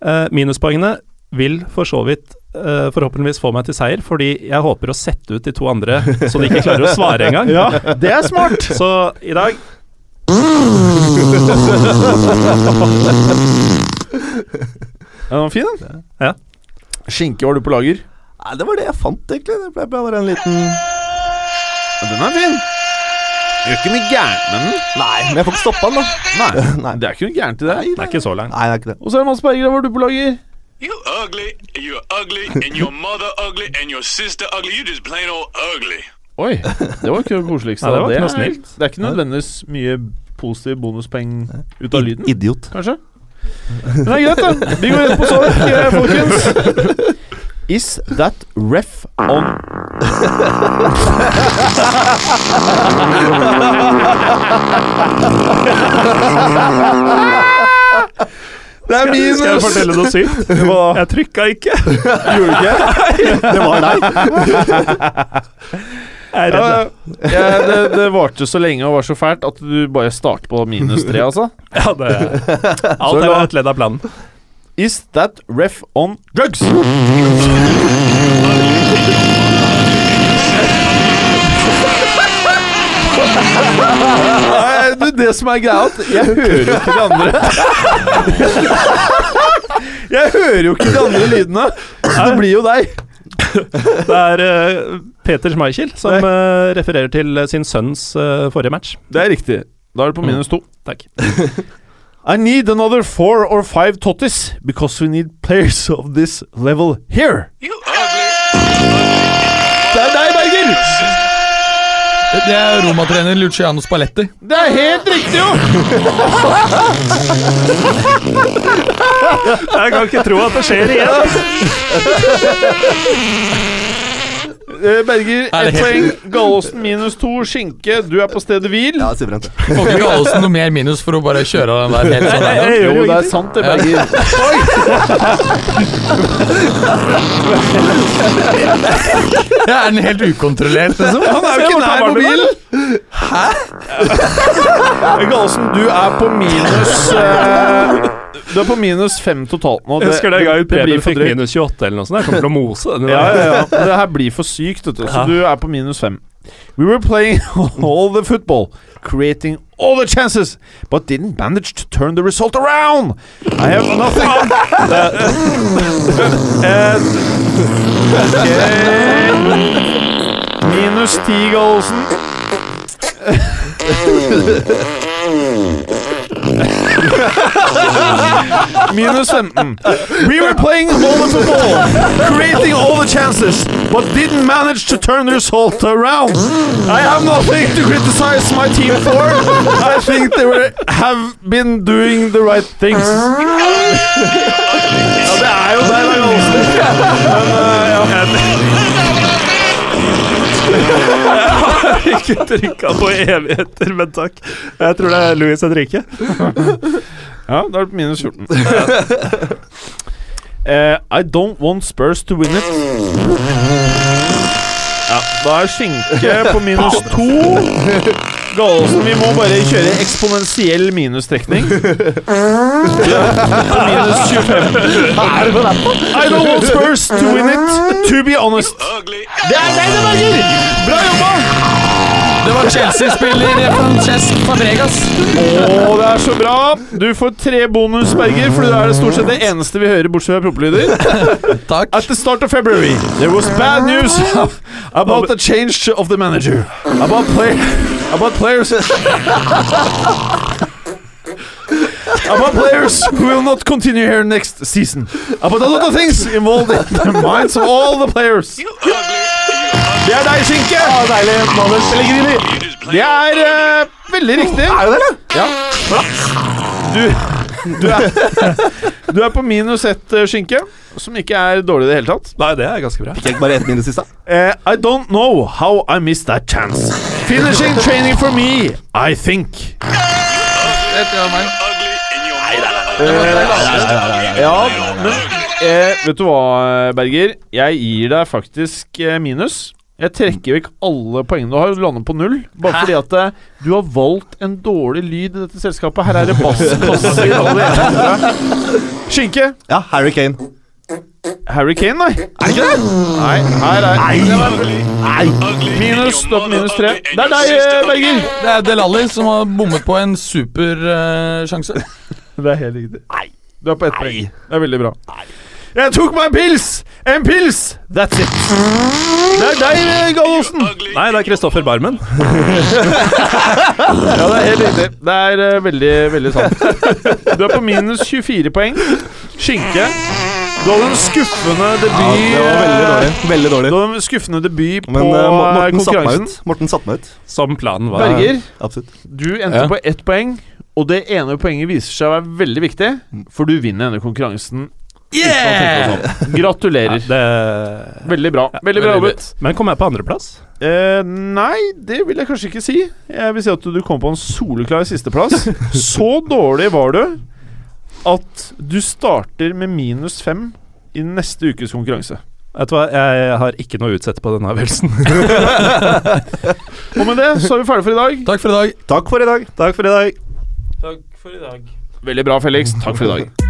eh, minuspoengene vil for så vidt Uh, forhåpentligvis få meg til seier, fordi jeg håper å sette ut de to andre så de ikke klarer å svare engang. Ja, det er smart! Så i dag Ja, den var fin, den. Ja. Skinke var du på lager. Nei, det var det jeg fant, egentlig. Det ble bare en liten Ja, den er fin. Gjør ikke mye gærent med den. Nei, men jeg får ikke stoppa den, da. Nei, Nei. det er ikke noe gærent i det. Det er ikke så langt. Nei, det er ikke det. Og så er det Mads Berger, var du på lager. You ugly, you're ugly, and your mother ugly, and your sister ugly. You just plain old ugly. Oi, det var ikke det koseligste. Nei, det var ikke noe snilt. Det er ikke nødvendigvis mye positiv bonuspoeng ut av lyden, Idiot. kanskje? Men det er greit, da. Vi går rett på sak, folkens. Is that ref on Det er minus! Skal jeg fortelle noe sykt? Jeg trykka ikke. Gjorde du ikke? Det var deg. Jeg er redd. Ja, ja, det, det varte så lenge og var så fælt at du bare starter på minus tre, altså. Ja, det Alt er et ledd av planen. Is that ref on drugs? Nei, du, det som er greia, at jeg hører jo ikke de andre Jeg hører jo ikke de andre lydene, så det blir jo deg. Det er eh, Peter Schmeichel som eh, refererer til eh, sin sønns eh, forrige match. Det er riktig. Da er det på minus to. Takk. I need another four or five totties because we need players of this level here. Det er deg, Berger! Det er Roma-trener Luciano Spalletti. Det er helt riktig, jo! Jeg kan ikke tro at det skjer igjen. Eh, Berger, Er ett poeng. Gallosen minus to. Skinke, du er på stedet hvil. Ja, suverent. Får ikke Gallosen noe mer minus for å bare kjøre den der helt sånn der. Jo, jo det er sant det, Berger. Oi! Ja, er den helt ukontrollert, liksom? Han er jo ikke nær mobilen! Hæ? Gallosen, du er på minus eh, Du er på minus fem totalt nå. Jeg husker den gangen det blir for fikk drøyt. minus 28 eller noe sånt. Jeg kommer til å mose den. Ja, ja, ja. Det her blir for sykt, vet du. Så du er på minus fem. We were playing all the football, creating all the chances, but didn't manage to turn the result around. I have nothing Eh, okay. Minus ti, Gallosen. Minus 15. We were playing all the football, creating all the chances, but didn't manage to turn the result around. I have nothing to criticize my team for. I think they were, have been doing the right things. Ja, det er jo da, Ikke trykka på evigheter, men takk. Jeg tror det er Louis Henrique. Ja, da er det minus 14. Uh, I don't want Spurs to win it. Ja, da er skinke på minus to. Gallosen, vi må bare kjøre eksponentiell minustrekning. Ja, på minus 25. I don't want Spurs to win it, to be honest. Det er deg, det, Berger! Bra jobba! Det var Chelsea-spiller Francesc Fabregas. Å, det er så bra! Du får tre bonus, Berger, for det er det stort sett det eneste vi hører, bortsett fra proppelyder. Takk. At the start of February, there was bad news about the change of the manager. About, play, about players. about players who will not continue here next season. About a lot of things involved in the minds of all the players. Det er deg, Skinke! deilig. Manus Pellegrini. Det er eh, veldig riktig. Er det det, eller? Ja. Du, du, er, du er på minus ett, eh, Skinke, som ikke er dårlig i det hele tatt. Nei, det er ganske bra. Fikk jeg bare ett minus i stad? Eh, I don't know how I missed that chance. Finishing training for me, I think. Ja, men eh, vet du hva, Berger? Jeg gir deg faktisk eh, minus. Jeg trekker vekk alle poengene du har, og lander på null. Bare fordi at uh, du har valgt en dårlig lyd i dette selskapet. Her er det det andre. Skinke. Ja, Harry Kane. Harry Kane, nei. Er ikke det? Nei, her er Minus, nei. Minus, stopp minus tre. Det er deg, eh, Berger. Det er Del Alli som har bommet på en super uh, sjanse. Det er helt riktig. Du er på ett poeng. Det er veldig bra. Jeg tok meg en pils! En pils! That's it. Det er deg, Gallosen. Nei, det er Kristoffer Barmen. Ja, det er helt riktig. Det er eh, veldig, veldig sant. Du er på minus 24 poeng. Skinke. Du hadde en skuffende debut Det var veldig dårlig. Veldig dårlig. Du hadde en skuffende debut på Men eh, eh, Morten satte meg konkurransen. ut. Morten satte meg ut. Som planen var. Berger, Absolutt. du endte Ja. på ett poeng, og det ene poenget viser seg å være veldig viktig, for du vinner denne konkurransen. Om. Ja, Gratulerer. det Veldig bra. Veldig bra jobbet. Men kom jeg på andreplass? Eh, nei, det vil jeg kanskje ikke si. Jeg vil si at du kom på en soleklar sisteplass. Så dårlig var du at du starter med minus fem i neste ukes konkurranse. Vet du hva, jeg har ikke noe å utsette på denne avgjørelsen. Og med det så er vi ferdige for i dag. Takk for i dag. Takk for i dag. Takk for i dag. Takk for i dag. Veldig bra, Felix. Takk for i dag.